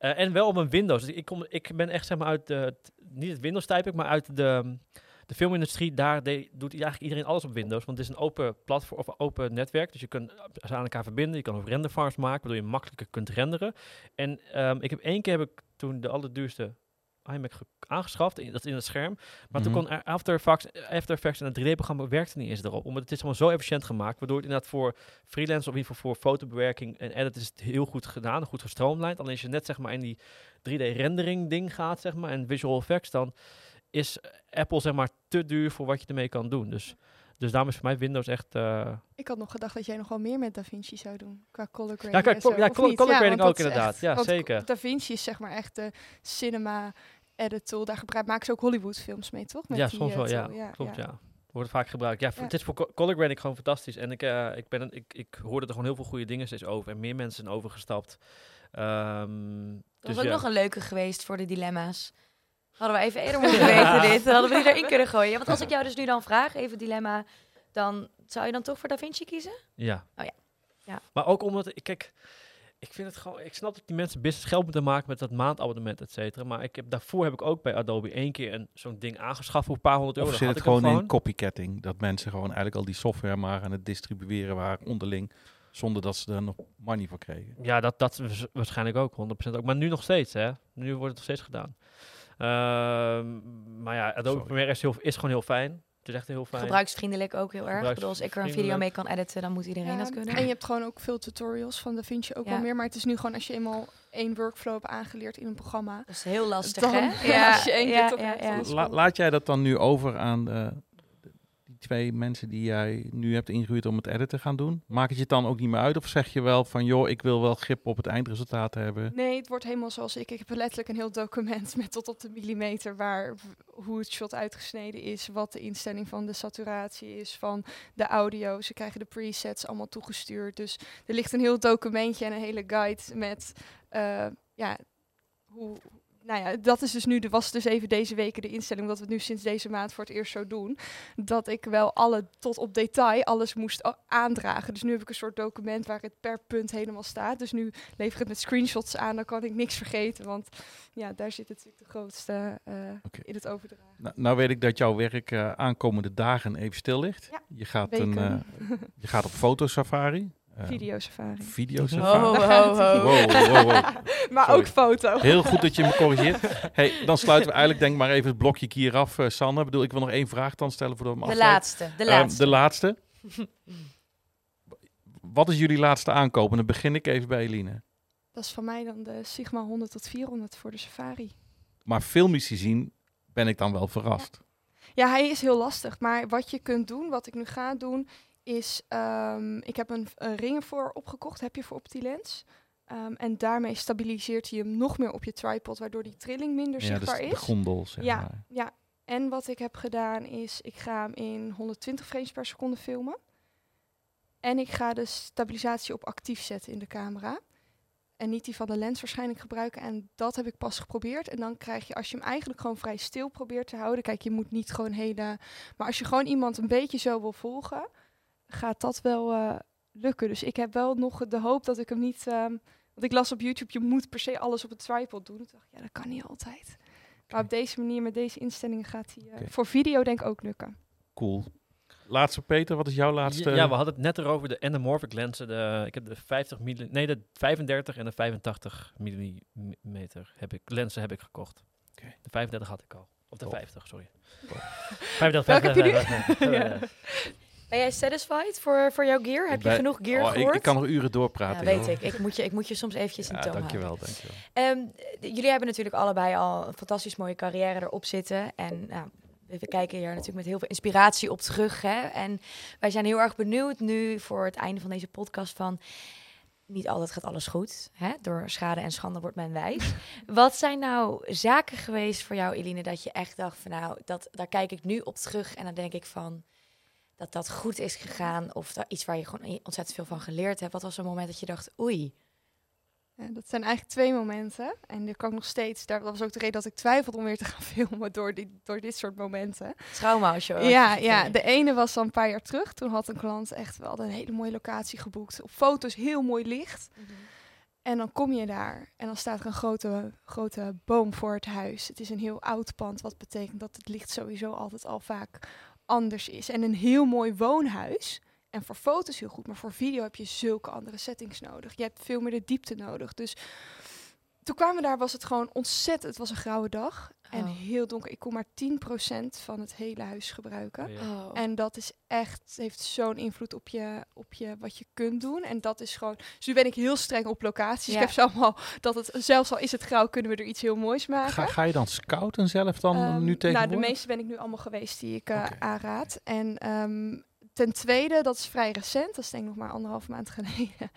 Uh, en wel op een Windows. Dus ik, kom, ik ben echt zeg maar uit de... Niet het Windows type maar uit de... De filmindustrie, daar de, doet eigenlijk iedereen alles op Windows. Want het is een open platform of open netwerk. Dus je kunt ze aan elkaar verbinden. Je kan ook renderfarms maken, waardoor je makkelijker kunt renderen. En um, ik heb één keer heb ik toen de allerduurste iMac aangeschaft, in, dat in het scherm. Maar Mhm. toen kon After Effects, After Effects en het 3D-programma werkte niet eens erop. Omdat het is allemaal zo efficiënt gemaakt, waardoor het inderdaad voor freelance of in ieder geval voor fotobewerking en edit is het heel goed gedaan, goed gestroomlijnd. Alleen als je net zeg maar in die 3D-rendering ding gaat, zeg maar, en visual effects, dan is Apple zeg maar te duur voor wat je ermee kan doen. Dus, dus daarom is voor mij Windows echt... Uh, ik had nog gedacht dat jij nog wel meer met DaVinci zou doen, qua color grading Ja, qua, zo, ja, color, color grading ja, ook inderdaad. Echt, ja, zeker. DaVinci is zeg maar echt de cinema edit tool. Daar gebruik, maken ze ook Hollywood films mee, toch? Met ja, die, soms uh, wel, ja. Klopt, ja. ja. Wordt vaak gebruikt. Ja, Ja. het is voor co- color grading gewoon fantastisch. En ik, uh, ik, ben, ik, ik hoorde er gewoon heel veel goede dingen steeds over. En meer mensen zijn overgestapt. Um, dat dus was ook ja. nog een leuke geweest voor de dilemma's. Hadden we even eerder moeten weten dit. Dan hadden we die erin kunnen gooien. Want als ik jou dus nu dan vraag, even dilemma, dan zou je dan toch voor Da Vinci kiezen? Ja. Oh ja. ja. Maar ook omdat, ik kijk, ik vind het gewoon, ik snap dat die mensen business geld moeten maken met dat maandabonnement, et cetera. Maar ik heb, daarvoor heb ik ook bij Adobe één keer een, zo'n ding aangeschaft voor een paar honderd euro. Of zit het gewoon hem in copycatting? Dat mensen gewoon eigenlijk al die software maar aan het distribueren waren onderling, zonder dat ze er nog money voor kregen. Ja, dat, dat is waarschijnlijk ook, 100% ook. Maar nu nog steeds, hè. Nu wordt het nog steeds gedaan. Uh, maar ja, Adobe Sorry. Premiere is, heel, is gewoon heel fijn. Het is echt heel fijn. Gebruiksvriendelijk ook heel erg. Ik bedoel, als ik er een video mee kan editen, dan moet iedereen Ja, dat kunnen. En je hebt gewoon ook veel tutorials van DaVinci ook Ja. wel meer. Maar het is nu gewoon als je eenmaal één workflow hebt aangeleerd in een programma. Dat is heel lastig, Dan- hè? ja, (laughs) als je één keer La- laat jij dat dan nu over aan de, twee mensen die jij nu hebt ingehuurd om het edit te gaan doen? Maakt het je dan ook niet meer uit? Of zeg je wel van, joh, ik wil wel grip op het eindresultaat hebben? Nee, het wordt helemaal zoals ik. Ik heb letterlijk een heel document (laughs) met tot op de millimeter waar hoe het shot uitgesneden is, wat de instelling van de saturatie is, van de audio. Ze krijgen de presets allemaal toegestuurd. Dus er ligt een heel documentje en een hele guide met uh, ja, hoe, nou ja, dat is dus nu, de was dus even deze weken de instelling, omdat we het nu sinds deze maand voor het eerst zo doen, dat ik wel alle, tot op detail, alles moest aandragen. Dus nu heb ik een soort document waar het per punt helemaal staat. Dus nu lever ik het met screenshots aan, dan kan ik niks vergeten, want ja, daar zit natuurlijk de grootste uh, in het overdragen. Nou, nou, weet ik dat jouw werk uh, aankomende dagen even stil ligt. Ja, je, gaat een, uh, (laughs) je gaat op fotosafari. Video safari. Video safari. Ho, ho, ho. Wow, wow, wow. (laughs) maar Sorry. ook foto. Heel goed dat je me corrigeert. (laughs) Hey, dan sluiten we eigenlijk denk maar even het blokje hier af, uh, Sanne. Ik bedoel, ik wil nog één vraag dan stellen voordat we hem De afsluiten. laatste, de Ehm, laatste. de laatste. (laughs) Wat is jullie laatste aankoop? En dan begin ik even bij Eline. Dat is van mij dan de Sigma 100 tot 400 voor de safari. Maar filmisch gezien ben ik dan wel verrast. Ja, hij is heel lastig. Maar wat je kunt doen, wat ik nu ga doen, is... Um, ik heb een, een ring voor opgekocht, heb je voor op die lens. Um, en daarmee stabiliseert hij hem nog meer op je tripod, waardoor die trilling minder ja, zichtbaar dus is. de gondel, zeg ja, maar. ja, en wat ik heb gedaan is, ik ga hem in 120 frames per seconde filmen. En ik ga de stabilisatie op actief zetten in de camera. En niet die van de lens waarschijnlijk gebruiken. En dat heb ik pas geprobeerd. En dan krijg je, als je hem eigenlijk gewoon vrij stil probeert te houden. Kijk, je moet niet gewoon hele. Maar als je gewoon iemand een beetje zo wil volgen, gaat dat wel uh, lukken. Dus ik heb wel nog de hoop dat ik hem niet. Um, want ik las op YouTube, je moet per se alles op een tripod doen. Toen dacht ik, ja, dat kan niet altijd. Okay. Maar op deze manier, met deze instellingen, gaat hij uh, okay. voor video denk ik ook lukken. Cool. Laatste Peter, wat is jouw laatste? Ja, we hadden het net erover de anamorphic lenzen. De, ik heb de 50 mm, nee, de 35 en de 85 mm heb ik, lenzen heb ik gekocht. Okay. De 35 had ik al. Of de oh. 50, sorry. Oh. 35, Welke heb je nu? Nee, (laughs) ja. Ben jij satisfied voor, voor jouw gear? Heb je genoeg gear oh, gehoord? Ik, ik, kan nog uren doorpraten. Ja, weet ik. Ik moet, je, ik moet je soms eventjes in ja, toon dankjewel, houden. dankjewel. Um, jullie hebben natuurlijk allebei al een fantastisch mooie carrière erop zitten. En nou, we kijken hier natuurlijk met heel veel inspiratie op terug. Hè? En wij zijn heel erg benieuwd nu voor het einde van deze podcast van... Niet altijd gaat alles goed. Hè? Door schade en schande wordt men wijs. (laughs) Wat zijn nou zaken geweest voor jou, Eline, dat je echt dacht van nou, dat, daar kijk ik nu op terug en dan denk ik van dat dat goed is gegaan of dat iets waar je gewoon ontzettend veel van geleerd hebt. Wat was zo'n moment dat je dacht, oei, ja, dat zijn eigenlijk twee momenten. En dat kan ik nog steeds. Daar, was ook de reden dat ik twijfelde om weer te (laughs) gaan filmen door, die, door dit soort momenten. Trauma als je Ja, ja, de ene was dan een paar jaar terug. Toen had een klant echt wel een hele mooie locatie geboekt. Op foto's heel mooi licht. Mm -hmm. En dan kom je daar en dan staat er een grote, grote boom voor het huis. Het is een heel oud pand, wat betekent dat het licht sowieso altijd al vaak anders is. En een heel mooi woonhuis. En voor foto's heel goed, maar voor video heb je zulke andere settings nodig. Je hebt veel meer de diepte nodig. Dus toen kwamen we daar, was het gewoon ontzettend. Het was een grauwe dag oh. en heel donker. Ik kon maar 10% van het hele huis gebruiken. Oh. En dat is echt, heeft zo'n invloed op je, op je, wat je kunt doen. En dat is gewoon. Dus nu ben ik heel streng op locaties. Ja. Ik heb ze allemaal dat het, zelfs al is het grauw, kunnen we er iets heel moois maken. Ga, ga je dan scouten zelf dan um, nu tegen? Nou, de meeste ben ik nu allemaal geweest die ik uh, okay. aanraad. En um, ten tweede, dat is vrij recent, dat is denk ik nog maar anderhalf maand (laughs) geleden.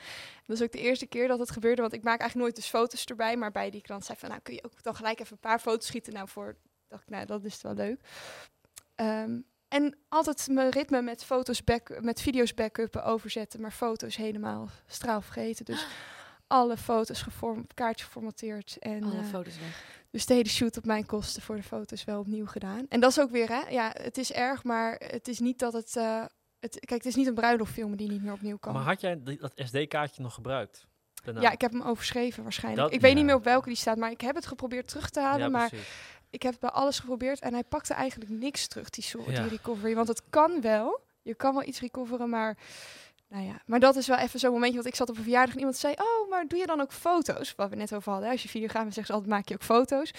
dat is ook de eerste keer dat het gebeurde, want ik maak eigenlijk nooit dus foto's erbij. Maar bij die klant zei van, nou kun je ook dan gelijk even een paar foto's schieten. Nou, voor, dacht ik, nou dat is wel leuk. Um, en altijd mijn ritme met foto's back, met video's backuppen, overzetten, maar foto's helemaal straal vergeten. Dus (gasps) alle foto's geform, kaartje geformateerd. En, alle uh, foto's weg. Dus de hele shoot op mijn kosten voor de foto's wel opnieuw gedaan. En dat is ook weer, hè, ja, het is erg, maar het is niet dat het... Uh, het, kijk, het is niet een bruiloftfilm die niet meer opnieuw kan. Maar had jij dat SD-kaartje nog gebruikt? Daarna? Ja, ik heb hem overschreven waarschijnlijk. Dat, ik weet ja. niet meer op welke die staat, maar ik heb het geprobeerd terug te halen. Ja, maar ik heb bij alles geprobeerd en hij pakte eigenlijk niks terug, die, soort, die recovery. Want het kan wel, je kan wel iets recoveren, maar... Nou ja, maar dat is wel even zo'n momentje, want ik zat op een verjaardag en iemand zei... Oh, maar doe je dan ook foto's? Wat we net over hadden, als je videograaf bent, zeggen ze altijd, maak je ook foto's?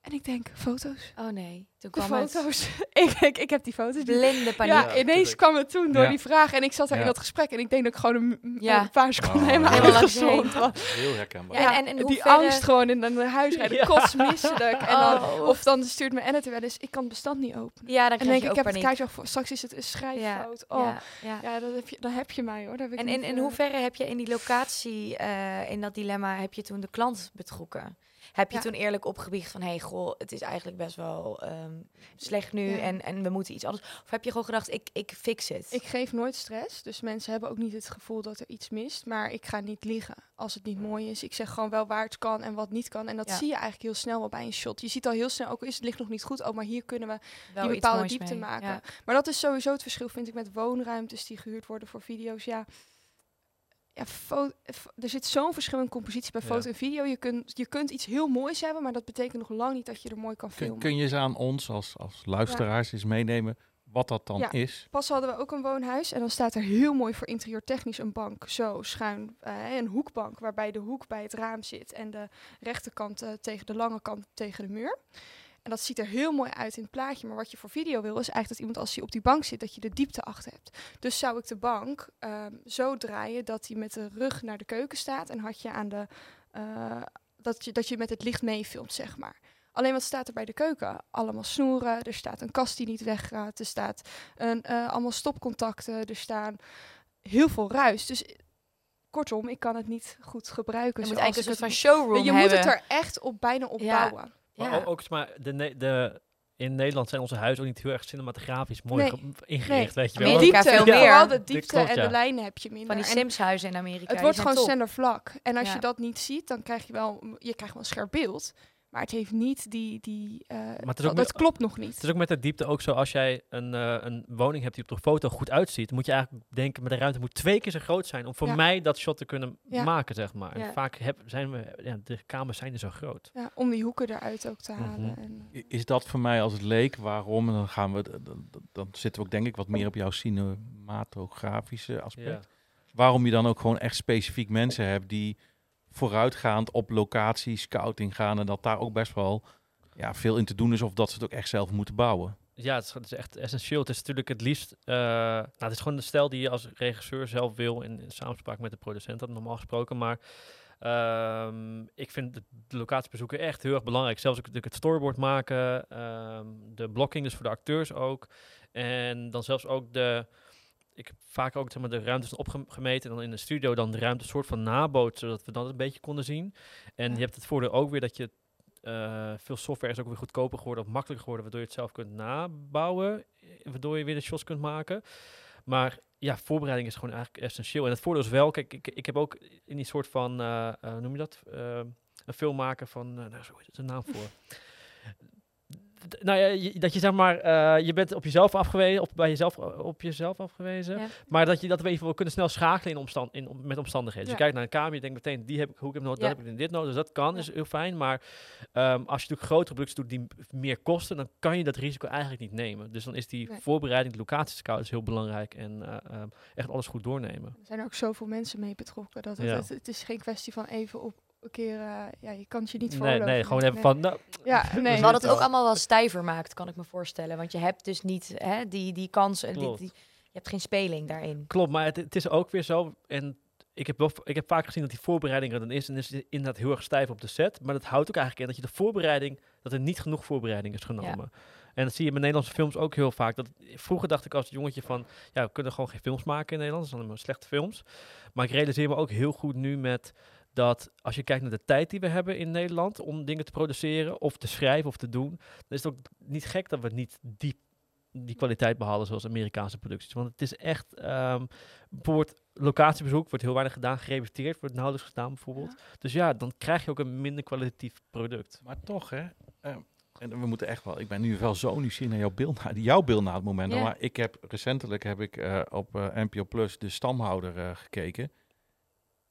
En ik denk, foto's. Oh nee, toen De kwam het. foto's. (laughs) ik heb die foto's. Blinde paniek. Ja, Ja, ineens kwam het toen door Ja. die vraag. En ik zat daar Ja. in dat gesprek. En ik denk dat ik gewoon een, m- Ja. een paar seconden Oh, helemaal helemaal uitgezond was. (laughs) Heel herkenbaar. Ja, en- en in die hoeverre- angst gewoon in een huis rijden. Ja. Kotsmisselijk. En dan, Oh. Of dan stuurt mijn editor wel eens, ik kan het bestand niet openen. Ja, dan En krijg dan denk je ik, ook ik heb het paniek. kaartje al voor. Straks is het een schrijffout. Oh, ja, Ja, ja. dan, heb je, dan heb je mij hoor. Daar heb ik En in, in eh, hoeverre heb je in die locatie, eh, in dat dilemma, heb je toen de klant betrokken? Heb je Ja. toen eerlijk opgebiecht van, hé, hey, goh, het is eigenlijk best wel ehm, slecht nu Ja. en, en we moeten iets anders? Of heb je gewoon gedacht, ik, ik fix het? Ik geef nooit stress, dus mensen hebben ook niet het gevoel dat er iets mist. Maar ik ga niet liegen als het niet mooi is. Ik zeg gewoon wel waar het kan en wat niet kan. En dat Ja. zie je eigenlijk heel snel wel bij een shot. Je ziet al heel snel, ook is het licht nog niet goed, oh, maar hier kunnen we Wel die bepaalde diepte mee. maken. Maar dat is sowieso het verschil, vind ik, met woonruimtes die gehuurd worden voor video's. Ja, ja er zit zo'n verschil in compositie bij Ja. foto en video. Je kunt, je kunt iets heel moois hebben, maar dat betekent nog lang niet dat je er mooi kan Kun, filmen. kun je eens aan ons als, als luisteraars eens meenemen wat dat dan Ja. is? Pas hadden we ook een woonhuis en dan staat er heel mooi voor interieurtechnisch een bank, zo schuin, eh, een hoekbank waarbij de hoek bij het raam zit en de rechterkant eh, tegen de lange kant tegen de muur. En dat ziet er heel mooi uit in het plaatje, maar wat je voor video wil is eigenlijk dat iemand als hij op die bank zit, dat je de diepte achter hebt. Dus zou ik de bank ehm, zo draaien dat hij met de rug naar de keuken staat en had je aan de, eh, dat, je, dat je met het licht meefilmt, zeg maar. Alleen wat staat er bij de keuken? Allemaal snoeren, er staat een kast die niet weggaat, er staat een, eh, allemaal stopcontacten, er staan heel veel ruis. Dus kortom, ik kan het niet goed gebruiken. Je moet eigenlijk een soort van het showroom. Je hebben. moet het er echt op bijna op Ja. bouwen. Maar Ja. ook, ook maar de, de, in Nederland zijn onze huizen ook niet heel erg cinematografisch mooi Nee. ingericht, weet je wel. Amerika diepte, veel meer. Vooral de diepte klopt, en ja. de lijnen heb je minder. Van die En Sims-huizen in Amerika. het wordt gewoon sneller vlak. En als Ja. je dat niet ziet, dan krijg je wel, je krijgt wel een scherp beeld. Maar het heeft niet die, die eh, ook dat klopt nog niet. Het is ook met de diepte ook zo, als jij een, eh, een woning hebt die op de foto goed uitziet, dan moet je eigenlijk denken, maar de ruimte moet twee keer zo groot zijn om voor Ja. mij dat shot te kunnen Ja. maken, zeg maar. En vaak heb, zijn we, ja, de kamers zijn er zo groot. Ja, om die hoeken eruit ook te halen. Mhm. en, I- Is dat voor mij als het leek? Waarom? En dan gaan we, d- d- d- dan zitten we ook denk ik wat meer op jouw cinematografische aspect. Ja. Waarom je dan ook gewoon echt specifiek mensen hebt die vooruitgaand op locatie scouting gaan en dat daar ook best wel ja, veel in te doen is of dat ze het ook echt zelf moeten bouwen. Ja, het is, het is echt essentieel. Het is natuurlijk het liefst... eh, nou, het is gewoon de stijl die je als regisseur zelf wil in, in samenspraak met de producent, dat normaal gesproken. Maar ehm, ik vind de, locatiebezoeken echt heel erg belangrijk. Zelfs ook het storyboard maken, ehm, de blocking dus voor de acteurs ook. En dan zelfs ook de... Ik heb vaak ook zeg maar, de ruimtes opgemeten en dan in de studio dan de ruimte soort van naboot, zodat we dat een beetje konden zien. En je hebt het voordeel ook weer dat je eh, veel software is ook weer goedkoper geworden of makkelijker geworden, waardoor je het zelf kunt nabouwen, eh, waardoor je weer de shots kunt maken. Maar ja, voorbereiding is gewoon eigenlijk essentieel. En het voordeel is wel, kijk, ik, ik heb ook in die soort van, hoe noem je dat, een film maken van, nou, zo is het een naam voor. Nou ja, dat je zeg maar, eh, je bent op jezelf afgewezen, op, bij jezelf, op jezelf afgewezen. Ja. Maar dat je dat we even kunnen snel schakelen in omstand, in, om- met omstandigheden. Dus je kijkt naar een kamer, je denkt meteen, die heb ik, hoe ik heb nodig, dat heb ik in dit nodig. Dus dat kan, is heel fijn. Maar ehm, als je natuurlijk grotere producties doet die meer kosten, dan kan je dat risico eigenlijk niet nemen. Dus dan is die Nee. voorbereiding, de locatiescout is heel belangrijk. En eh, ehm, echt alles goed doornemen. Er zijn ook zoveel mensen mee betrokken. Dat het, het, het is geen kwestie van even op een keer... eh, ja, je kan het je niet Nee, veroorloven. nee, gewoon Nee, even nee. van, nou, Ja, (laughs) nee. Wat het ook allemaal wel stijver maakt, kan ik me voorstellen. Want je hebt dus niet hè, die, die kans, en die, Klopt. die, je hebt geen speling daarin. Klopt, maar het, het is ook weer zo. En ik heb, wel, ik heb vaak gezien dat die voorbereiding er dan is. En is het inderdaad heel erg stijf op de set. Maar dat houdt ook eigenlijk in dat je de voorbereiding. dat er niet genoeg voorbereiding is genomen. En dat zie je met Nederlandse films ook heel vaak. Dat, vroeger dacht ik als jongetje van. ja, we kunnen gewoon geen films maken in Nederland. Dat zijn allemaal slechte films. Maar ik realiseer me ook heel goed nu met. Dat als je kijkt naar de tijd die we hebben in Nederland. om dingen te produceren. of te schrijven of te doen. dan is het ook niet gek dat we niet die die kwaliteit behalen zoals Amerikaanse producties. Want het is echt, ehm bijvoorbeeld locatiebezoek wordt heel weinig gedaan, gerepeteerd wordt nauwelijks gedaan bijvoorbeeld. Dus ja, dan krijg je ook een minder kwalitatief product. Maar toch, hè? eh, en we moeten echt wel. Ik ben nu wel zo nieuwsgierig naar jouw beeld, naar jouw beeld na het moment. Maar ik heb recentelijk heb ik eh, op eh, NPO Plus de stamhouder eh, gekeken.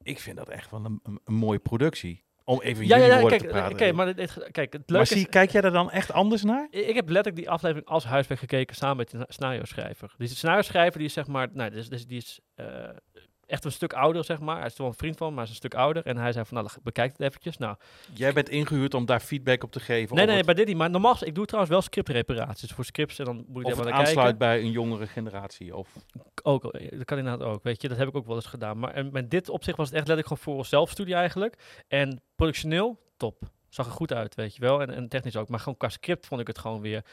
Ik vind dat echt wel een, een, een mooie productie. Om even Ja, ja, jullie ja, woorden kijk, te praten. oké, maar dit, kijk, het Maar leuke zie, is, kijk jij er dan echt anders naar? ik ik heb letterlijk die aflevering als huiswerk gekeken samen met de scenario schrijver. Dus de scenario schrijver die is zeg maar, nou, dus, dus die is eh, echt een stuk ouder, zeg maar. Hij is wel een vriend van, maar hij is een stuk ouder. En hij zei van, nou, bekijk het eventjes. Nou, Jij bent ingehuurd om daar feedback op te geven. nee, nee, het, bij dit niet. Maar normaal, ik doe trouwens wel scriptreparaties voor scripts. En dan moet ik of het naar kijken. aansluit bij een jongere generatie. Of, Ook, eh, dat kan inderdaad ook, weet je. Dat heb ik ook wel eens gedaan. Maar en met dit opzicht was het echt letterlijk gewoon voor zelfstudie eigenlijk. En productioneel, top. Zag er goed uit, weet je wel. En, en technisch ook. Maar gewoon qua script vond ik het gewoon weer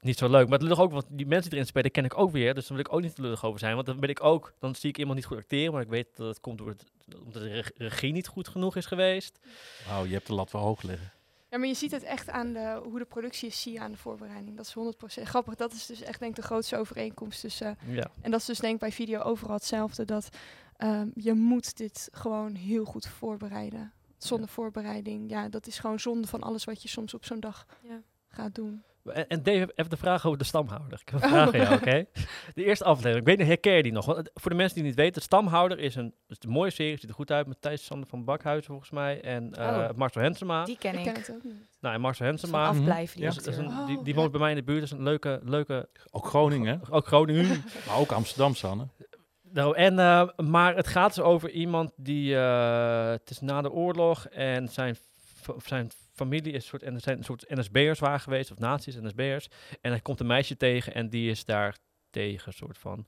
niet zo leuk. Maar het lucht ook, want die mensen die erin spelen, ken ik ook weer. Dus dan wil ik ook niet te lullig over zijn. Want dan ben ik ook, dan zie ik iemand niet goed acteren. Maar ik weet dat het komt door het, omdat de reg- regie niet goed genoeg is geweest. wauw, je hebt de lat wel hoog liggen. Ja, maar je ziet het echt aan de, hoe de productie is, zie je aan de voorbereiding. Dat is 100% grappig. Dat is dus echt denk ik de grootste overeenkomst tussen... Ja. En dat is dus denk ik bij video overal hetzelfde. Dat ehm, je moet dit gewoon heel goed voorbereiden. Zonder voorbereiding, ja, dat is gewoon zonde van alles wat je soms op zo'n dag Ja. gaat doen. En, en Dave, even de vraag over de stamhouder. Ik heb een vraag aan jou, oké? (laughs) De eerste aflevering, ik weet niet, herken je die nog? Want het- voor de mensen die het niet weten, de stamhouder is een, is een mooie serie, ziet er goed uit, met Thijs Sander van Bakhuizen volgens mij en eh, Oh. Marcel Hensema. Die ken Ik ik. ken het ook niet. Nou, en Marcel Hensema. afblijven, die Ja. Dat is acteur. een, die, Oh, die ja. woont bij mij in de buurt, dat is een leuke, leuke, Ook Groningen, ook Groningen. (laughs) maar ook Amsterdam, Sanne. Nou, en, eh, maar het gaat dus over iemand die, eh, het is na de oorlog en zijn, zijn familie is soort, en er zijn een soort NSB'ers waar geweest, of nazi's, NSB'ers. En hij komt een meisje tegen en die is daar tegen, soort van.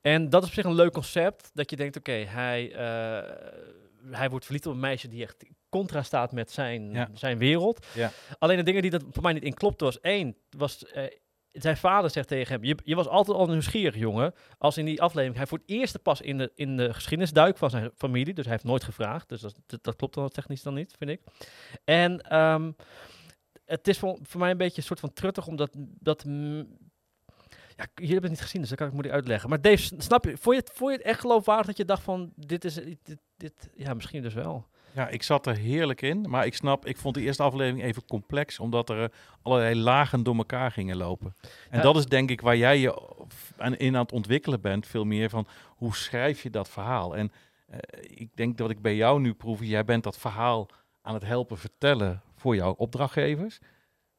En dat is op zich een leuk concept, dat je denkt, oké, hij, eh, hij wordt verliefd op een meisje die echt contra staat met zijn, Ja. zijn wereld. Ja. Alleen de dingen die dat voor mij niet in klopte was, één, was... zijn vader zegt tegen hem: je, je was altijd al nieuwsgierig, jongen. Als in die aflevering. Hij voor het eerst pas in de, in de geschiedenis duikt van zijn familie. Dus hij heeft nooit gevraagd. Dus dat, dat, klopt dan technisch dan niet, vind ik. En ehm, het is voor, voor mij een beetje een soort van truttig, omdat dat. ja, jullie hebben het niet gezien, dus dat kan ik moeilijk uitleggen. Maar Dave, snap je, vond je, het, vond je echt geloofwaardig dat je dacht van, dit is, dit, dit, ja, misschien dus wel. Ja, ik zat er heerlijk in, maar ik snap, ik vond de eerste aflevering even complex, omdat er eh, allerlei lagen door elkaar gingen lopen. En Ja. dat is denk ik waar jij je aan, in aan het ontwikkelen bent, veel meer van hoe schrijf je dat verhaal. En eh, ik denk dat ik bij jou nu proef, jij bent dat verhaal aan het helpen vertellen voor jouw opdrachtgevers.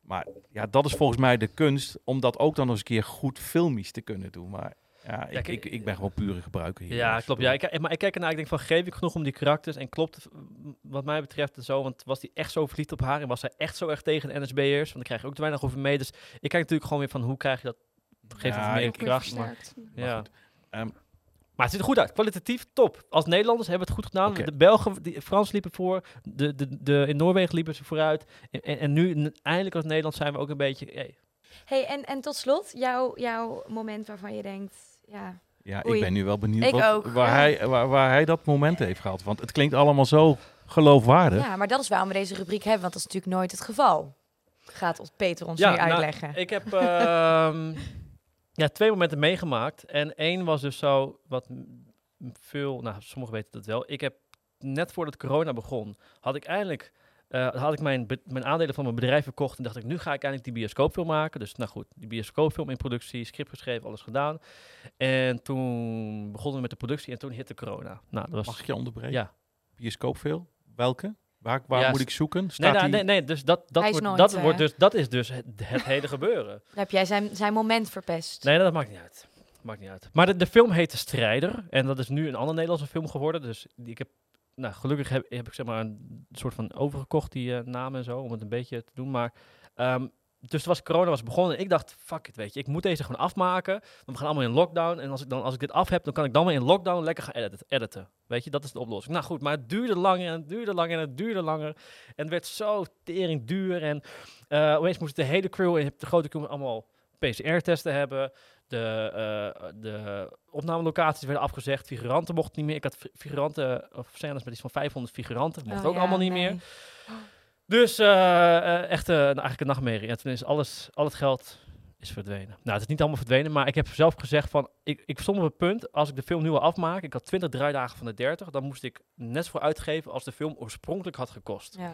Maar ja, dat is volgens mij de kunst om dat ook dan nog eens een keer goed filmisch te kunnen doen. Maar ja, ik, ik, ik ben gewoon pure gebruiker hier. Ja, klopt. Ja, ik, maar ik kijk ernaar, ik denk van, geef ik genoeg om die karakters? En klopt m, wat mij betreft zo, want was hij echt zo verliefd op haar? En was hij echt zo erg tegen de NSB'ers? Want dan krijg je ook te weinig over mee. Dus ik kijk natuurlijk gewoon weer van, hoe krijg je dat? Geef Ja, het meer kracht. Maar, ja. goed. Ehm, maar het ziet er goed uit. Kwalitatief top. Als Nederlanders hebben we het goed gedaan. De Belgen, die, Frans liepen voor. De, de, de, in Noorwegen liepen ze vooruit. En, en, en nu, eindelijk als Nederland, zijn we ook een beetje... Hey, Hey, en, en tot slot, jouw, jouw moment waarvan je denkt, ja, Ja, Oei. ik ben nu wel benieuwd wat-. Waar, Ja. hij, waar, waar hij dat moment heeft gehad. Want het klinkt allemaal zo geloofwaardig. ja, maar dat is waarom we deze rubriek hebben, want dat is natuurlijk nooit het geval. Gaat ons Peter ons Ja, nu nou, uitleggen. Ik heb ehm, (laughs) ja, twee momenten meegemaakt. En één was dus zo wat veel, nou, sommigen weten dat wel. Ik heb net voordat corona begon, had ik eindelijk. Eh, had ik mijn, mijn aandelen van mijn bedrijf verkocht en dacht ik, nu ga ik eindelijk die bioscoopfilm maken. Dus nou goed, die bioscoopfilm in productie, script geschreven, alles gedaan. En toen begonnen we met de productie en toen hitte corona. Nou, dat was... Mag ik je onderbreken? Ja. Bioscoopfilm? Welke? Waar, waar Ja, moet ik zoeken? Nee, Staat nou, die- nee, nee, dus dat, dat, wordt, nooit, dat, wordt eh, dus, dat is dus het, het hele gebeuren. (laughs) Dan heb jij zijn, zijn moment verpest. Nee, dat maakt niet uit. Maakt niet uit. Maar de, de film heet De Strijder. En dat is nu een andere Nederlandse film geworden. Dus ik heb, nou, gelukkig heb, heb ik zeg maar een soort van overgekocht, die eh, naam en zo, om het een beetje te doen. Maar, ehm, dus was corona was begonnen. En ik dacht, fuck it, weet je, ik moet deze gewoon afmaken. We gaan allemaal in lockdown. En als ik, dan, als ik dit af heb, dan kan ik dan weer in lockdown lekker gaan editen. editen. Weet je, dat is de oplossing. Nou goed, maar het duurde langer en het duurde langer en het duurde langer. En het werd zo tering duur. En eh opeens moest de hele crew en de grote crew allemaal PCR-testen hebben. De, eh, de opnamelocaties werden afgezegd. Figuranten mochten niet meer. Ik had fi- figuranten, of scènes met iets van 500 figuranten. Mocht Oh, ook ja, allemaal niet nee. meer. Dus eh, echt eh, nou, eigenlijk een nachtmerrie. En toen is alles, al het geld is verdwenen. Nou, het is niet allemaal verdwenen, maar ik heb zelf gezegd van... Ik, ik stond op het punt, als ik de film nu wil afmaken... Ik had 20 draaidagen van de 30. Dan moest ik net voor uitgeven als de film oorspronkelijk had gekost. Ja.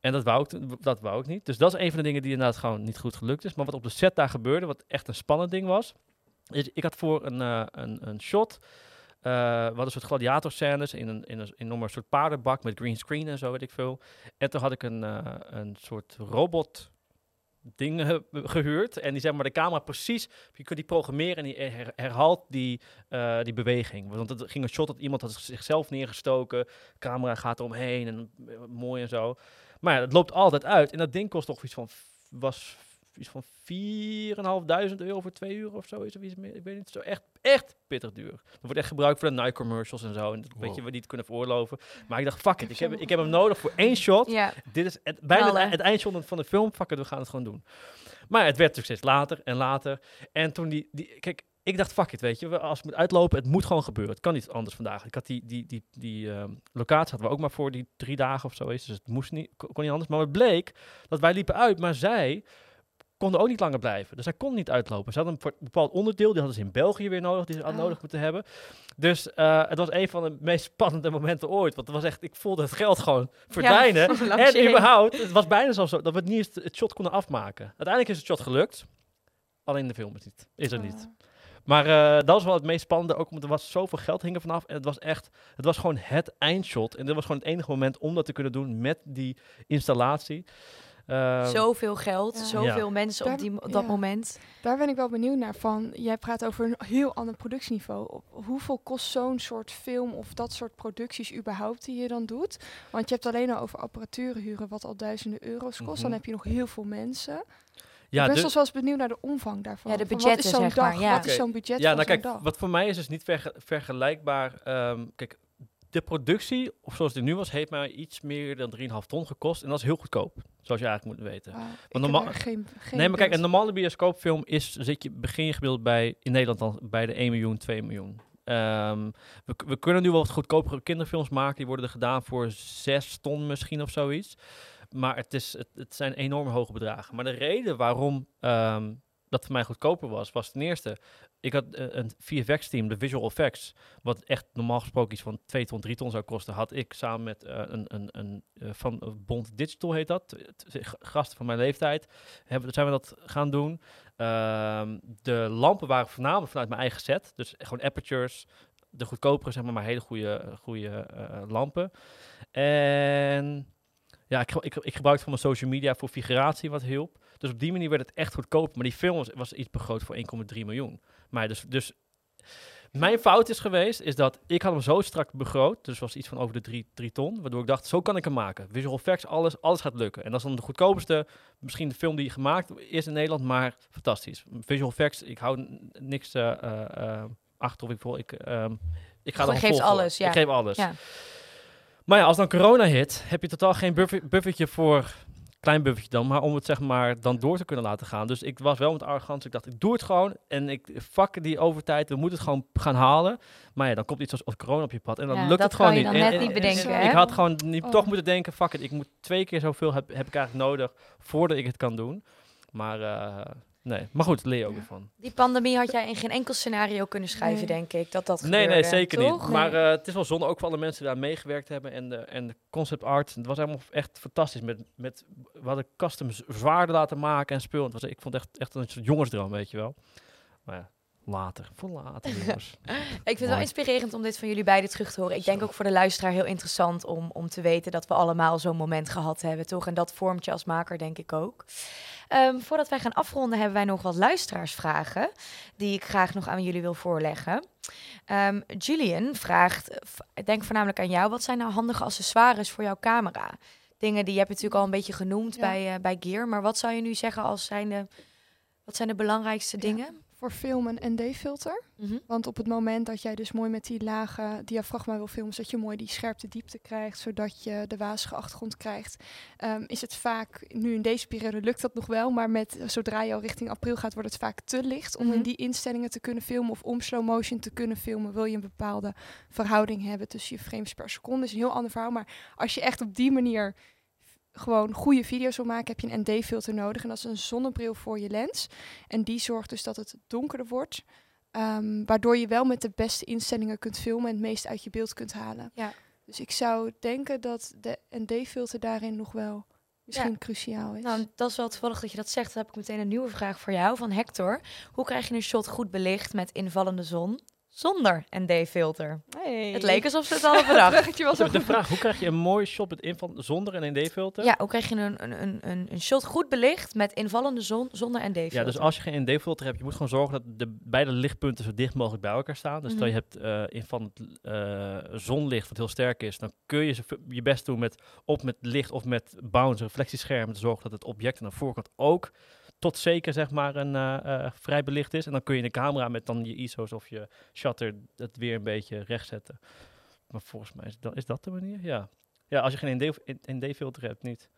En dat wou, ik, dat wou ik niet. Dus dat is een van de dingen die inderdaad gewoon niet goed gelukt is. Maar wat op de set daar gebeurde, wat echt een spannend ding was... Is, ik had voor een, eh, een, een shot... eh hadden een soort gladiatorscènes in een, in een, een soort paardenbak met green screen en zo, weet ik veel. En toen had ik een, eh, een soort robot ding eh, gehuurd. En die zeg maar de camera precies, je kunt die programmeren en die her- herhaalt die, eh, die beweging. Want het ging een shot dat iemand had zichzelf neergestoken. camera gaat eromheen en eh, mooi en zo. Maar ja, het loopt altijd uit. En dat ding kost toch iets van, was iets van 4.500 euro voor twee uur of zo. Is of iets meer. Ik weet niet, zo echt, echt pittig duur. Dat wordt echt gebruikt voor de Nike commercials en zo. En dat weet Wow. je, we niet kunnen veroorloven. Maar ik dacht, fuck it, ik heb, ik heb hem nodig voor één shot. Ja, Dit is het, bijna Knallen. het, eindshot van de film. Fuck it, we gaan het gewoon doen. Maar het werd steeds later en later. En toen die, die kijk, ik dacht, fuck it, weet je, we- als het moet uitlopen, het moet gewoon gebeuren. Het kan niet anders vandaag. Ik had die, die, die, die ehm, locatie hadden we ook maar voor die drie dagen of zo is, dus het moest niet, kon niet anders. Maar het bleek dat wij liepen uit, maar zij konden ook niet langer blijven. Dus zij kon niet uitlopen. Ze hadden een bepaald onderdeel, die hadden ze in België weer nodig, die ze hadden Oh. nodig moeten hebben. Dus eh, het was een van de meest spannende momenten ooit. Want het was echt, ik voelde het geld gewoon verdwijnen. en überhaupt, het was bijna zo dat we het niet eens het shot konden afmaken. Uiteindelijk is het shot gelukt. Alleen de film is, niet, is er niet. Maar eh, dat was wel het meest spannende, ook omdat er was zoveel geld hing er vanaf. En het was echt, het was gewoon het eindshot. En dit was gewoon het enige moment om dat te kunnen doen met die installatie. Eh, zoveel geld, Ja. zoveel Ja. mensen op, die, op dat ja. moment. Daar ben ik wel benieuwd naar van. Jij praat over een heel ander productieniveau. Op hoeveel kost zo'n soort film of dat soort producties überhaupt die je dan doet? Want je hebt alleen al over apparatuur huren, wat al duizenden euro's kost. Mhm. Dan heb je nog heel veel mensen. ja, ik ben dus- soms wel eens benieuwd naar de omvang daarvan. Ja, de Van budgetten, wat is zo'n zeg maar, dag? ja. Wat is zo'n budget Ja, nou kijk, dag? wat voor mij is dus niet verge- vergelijkbaar. ehm, kijk, de productie, of zoals die nu was, heeft mij iets meer dan 3,5 ton gekost. En dat is heel goedkoop, zoals je eigenlijk moet weten. Ah, ik heb normaal- geen, geen nee, maar kijk, een normale bioscoopfilm is, zit je, begin je gemiddeld bij, in Nederland dan, bij de 1 miljoen, 2 miljoen. Ehm, we, we kunnen nu wel wat goedkopere kinderfilms maken. Die worden er gedaan voor 6 ton misschien of zoiets. Maar het, is, het, het zijn enorm hoge bedragen. Maar de reden waarom ehm, dat voor mij goedkoper was, was ten eerste... Ik had eh, een VFX-team, de Visual Effects, wat echt normaal gesproken iets van 2 ton, 3 ton zou kosten, had ik samen met eh, een, een, een eh, van Bond Digital heet dat, gasten van mijn leeftijd, hebben, zijn we dat gaan doen. Ehm, de lampen waren voornamelijk vanuit mijn eigen set, dus gewoon apertures, de goedkopere zeg maar, maar hele goede, goede lampen. En ja, ik, ik, ik gebruikte van mijn social media voor figuratie wat hielp. Dus op die manier werd het echt goedkoop. Maar die film was iets begroot voor 1,3 miljoen. Maar dus, dus mijn fout is geweest, is dat ik had hem zo strak begroot. Dus was iets van over de 3, 3 ton. Waardoor ik dacht, zo kan ik hem maken. Visual effects, alles, alles gaat lukken. En dat is dan de goedkoopste, misschien de film die gemaakt is in Nederland, maar fantastisch. Visual effects, ik hou niks eh, eh, eh, achter of ik wil. Ik, ehm, ik ga voor. alles, ja. Ik geef alles. Ja. Maar ja, als dan corona hit, heb je totaal geen buffer, buffertje voor klein buffertje dan, maar om het zeg maar dan door te kunnen laten gaan. Dus ik was wel met arrogantie. Ik dacht, ik doe het gewoon en ik fuck die overtijd. We moeten het gewoon gaan halen. Maar ja, dan komt iets als, corona op je pad en dan Ja, lukt het gewoon kan je niet. dan En- net en- niet en- bedenken, en? Ik had gewoon niet, Oh. toch moeten denken, fuck it, ik moet twee keer zoveel heb, heb ik eigenlijk nodig voordat ik het kan doen. Maar eh, nee, maar goed, leer je ook Ja. weer van. Die pandemie had jij in geen enkel scenario kunnen schrijven, Nee. denk ik. Dat dat Nee, nee, gebeurde, zeker toch? niet. Maar eh, het is wel zonde ook voor alle mensen die daar meegewerkt hebben. En de, en de concept art, het was helemaal echt fantastisch. Met, met, we hadden custom z- zwaarden laten maken en spul. Het was, ik vond het echt, echt een soort jongensdroom, weet je wel. Maar ja, later, voor later jongens. (laughs) Ik vind het wel inspirerend om dit van jullie beiden terug te horen. Ik denk Zo. ook voor de luisteraar heel interessant om, om te weten dat we allemaal zo'n moment gehad hebben, toch? En dat vormt je als maker, denk ik ook. Ehm, voordat wij gaan afronden, hebben wij nog wat luisteraarsvragen die ik graag nog aan jullie wil voorleggen. Ehm, Julian vraagt, ik denk voornamelijk aan jou, wat zijn nou handige accessoires voor jouw camera? Dingen die je hebt natuurlijk al een beetje genoemd Ja. bij, eh, bij Gear, maar wat zou je nu zeggen als zijn de, wat zijn de belangrijkste Ja. Voor film een ND-filter. Mhm. Want op het moment dat jij dus mooi met die lage diafragma wil filmen, zodat je mooi die scherpte diepte krijgt, zodat je de wazige achtergrond krijgt, ehm, is het vaak, nu in deze periode lukt dat nog wel, maar met, zodra je al richting april gaat, wordt het vaak te licht om Mhm. in die instellingen te kunnen filmen of om slow motion te kunnen filmen. Wil je een bepaalde verhouding hebben tussen je frames per seconde, is een heel ander verhaal. Maar als je echt op die manier gewoon goede video's wil maken, heb je een ND-filter nodig. En dat is een zonnebril voor je lens. En die zorgt dus dat het donkerder wordt. Ehm, waardoor je wel met de beste instellingen kunt filmen en het meest uit je beeld kunt halen. Ja. Dus ik zou denken dat de ND-filter daarin nog wel misschien Ja. cruciaal is. Nou, dat is wel toevallig dat je dat zegt. Dan heb ik meteen een nieuwe vraag voor jou van Hector. Hoe krijg je een shot goed belicht met invallende zon, zonder ND-filter. Hey. Het leek alsof ze het hadden bedacht. (laughs) Was De, vraag, hoe krijg je een mooi shot met inval zonder een ND-filter? Ja, hoe krijg je een, een, een, een, shot goed belicht met invallende zon zonder ND-filter? Ja, dus als je geen ND-filter hebt, je moet gewoon zorgen dat de beide lichtpunten zo dicht mogelijk bij elkaar staan. Dus stel je hebt eh invallend eh, zonlicht wat heel sterk is, dan kun je je best doen met op met licht of met bounce, reflectieschermen, te zorgen dat het object aan de voorkant ook tot zeker zeg maar een eh, eh, vrij belicht is. En dan kun je de camera met dan je ISO's of je shutter het weer een beetje recht zetten. Maar volgens mij is dat, is dat de manier, ja. Ja, als je geen ND ND-filter hebt, niet.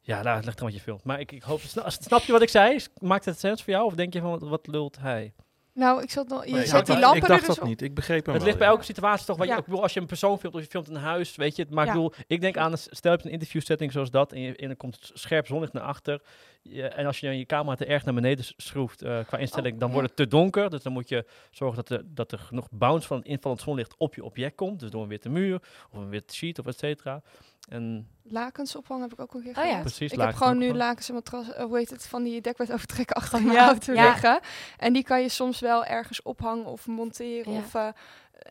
Ja, nou, het ligt er wat je filmt. Maar ik, ik hoop, sna- snap je wat ik zei? Maakt het sens voor jou? Of denk je van, wat, wat lult hij? Nou, ik zat nog. Je Nee, zet ik die dacht- lampen Ik er dacht dus dat op. niet. Ik begreep hem Het wel, ligt bij ja. elke situatie toch, wat je, ik bedoel, als je een persoon filmt of je filmt een huis, weet je het. Maar Ja. ik bedoel, ik denk aan, een- stel je een interview setting zoals dat en, je, en er komt scherp zonlicht naar achter. Je- en als je dan je camera te erg naar beneden schroeft eh, qua instelling, Oh, dan ja. wordt het te donker. Dus dan moet je zorgen dat er, dat er genoeg bounce van het invallend zonlicht op je object komt. Dus door een witte muur of een wit sheet of et cetera. En Lakens ophangen heb ik ook een keer Oh ja. gedaan. precies, Ik heb gewoon nu lakens en matras, eh, hoe heet het, van die dekbed overtrekken achter Oh, mijn ja. auto Ja. liggen. En die kan je soms wel ergens ophangen of monteren. Ja. Of, eh,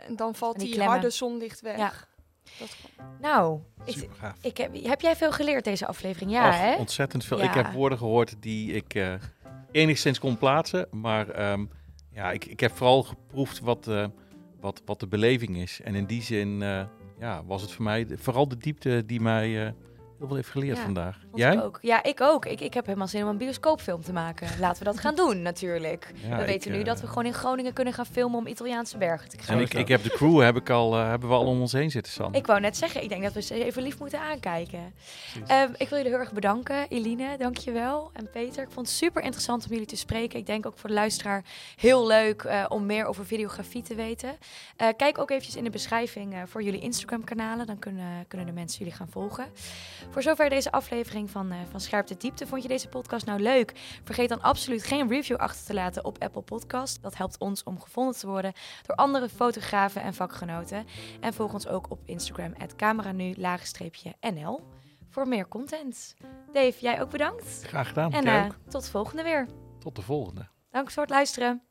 en dan valt die harde zonlicht weg. Ja. Dat, Nou, ik, heb, heb jij veel geleerd deze aflevering? Ja, hè? Ontzettend veel. Ja. Ik heb woorden gehoord die ik eh, enigszins kon plaatsen. Maar ehm, ja, ik, ik heb vooral geproefd wat, eh, wat, wat de beleving is. En in die zin eh, ja, was het voor mij vooral de diepte die mij eh, heel veel heeft geleerd Ja, vandaag. Jij? Ik ook. Ja, ik ook. Ik, ik heb helemaal zin om een bioscoopfilm te maken. Laten we dat gaan doen, natuurlijk. Ja, we ik, weten nu eh, dat we gewoon in Groningen kunnen gaan filmen om Italiaanse bergen te En krijgen. ik, ik heb de crew heb ik al, eh, hebben we al om ons heen zitten, San. Ik wou net zeggen, ik denk dat we ze even lief moeten aankijken. Ehm, ik wil jullie heel erg bedanken. Eline, dankjewel. En Peter, ik vond het super interessant om jullie te spreken. Ik denk ook voor de luisteraar heel leuk eh, om meer over videografie te weten. Kijk ook eventjes in de beschrijving voor jullie Instagram-kanalen. Dan kunnen, kunnen de mensen jullie gaan volgen. Voor zover deze aflevering van, eh van Scherpte Diepte. Vond je deze podcast nou leuk? Vergeet dan absoluut geen review achter te laten op Apple Podcast. Dat helpt ons om gevonden te worden door andere fotografen en vakgenoten. En volg ons ook op Instagram, cameranu-nl, voor meer content. Dave, jij ook bedankt. Graag gedaan. En Jij eh, tot de volgende weer. Tot de volgende. Dank voor het luisteren.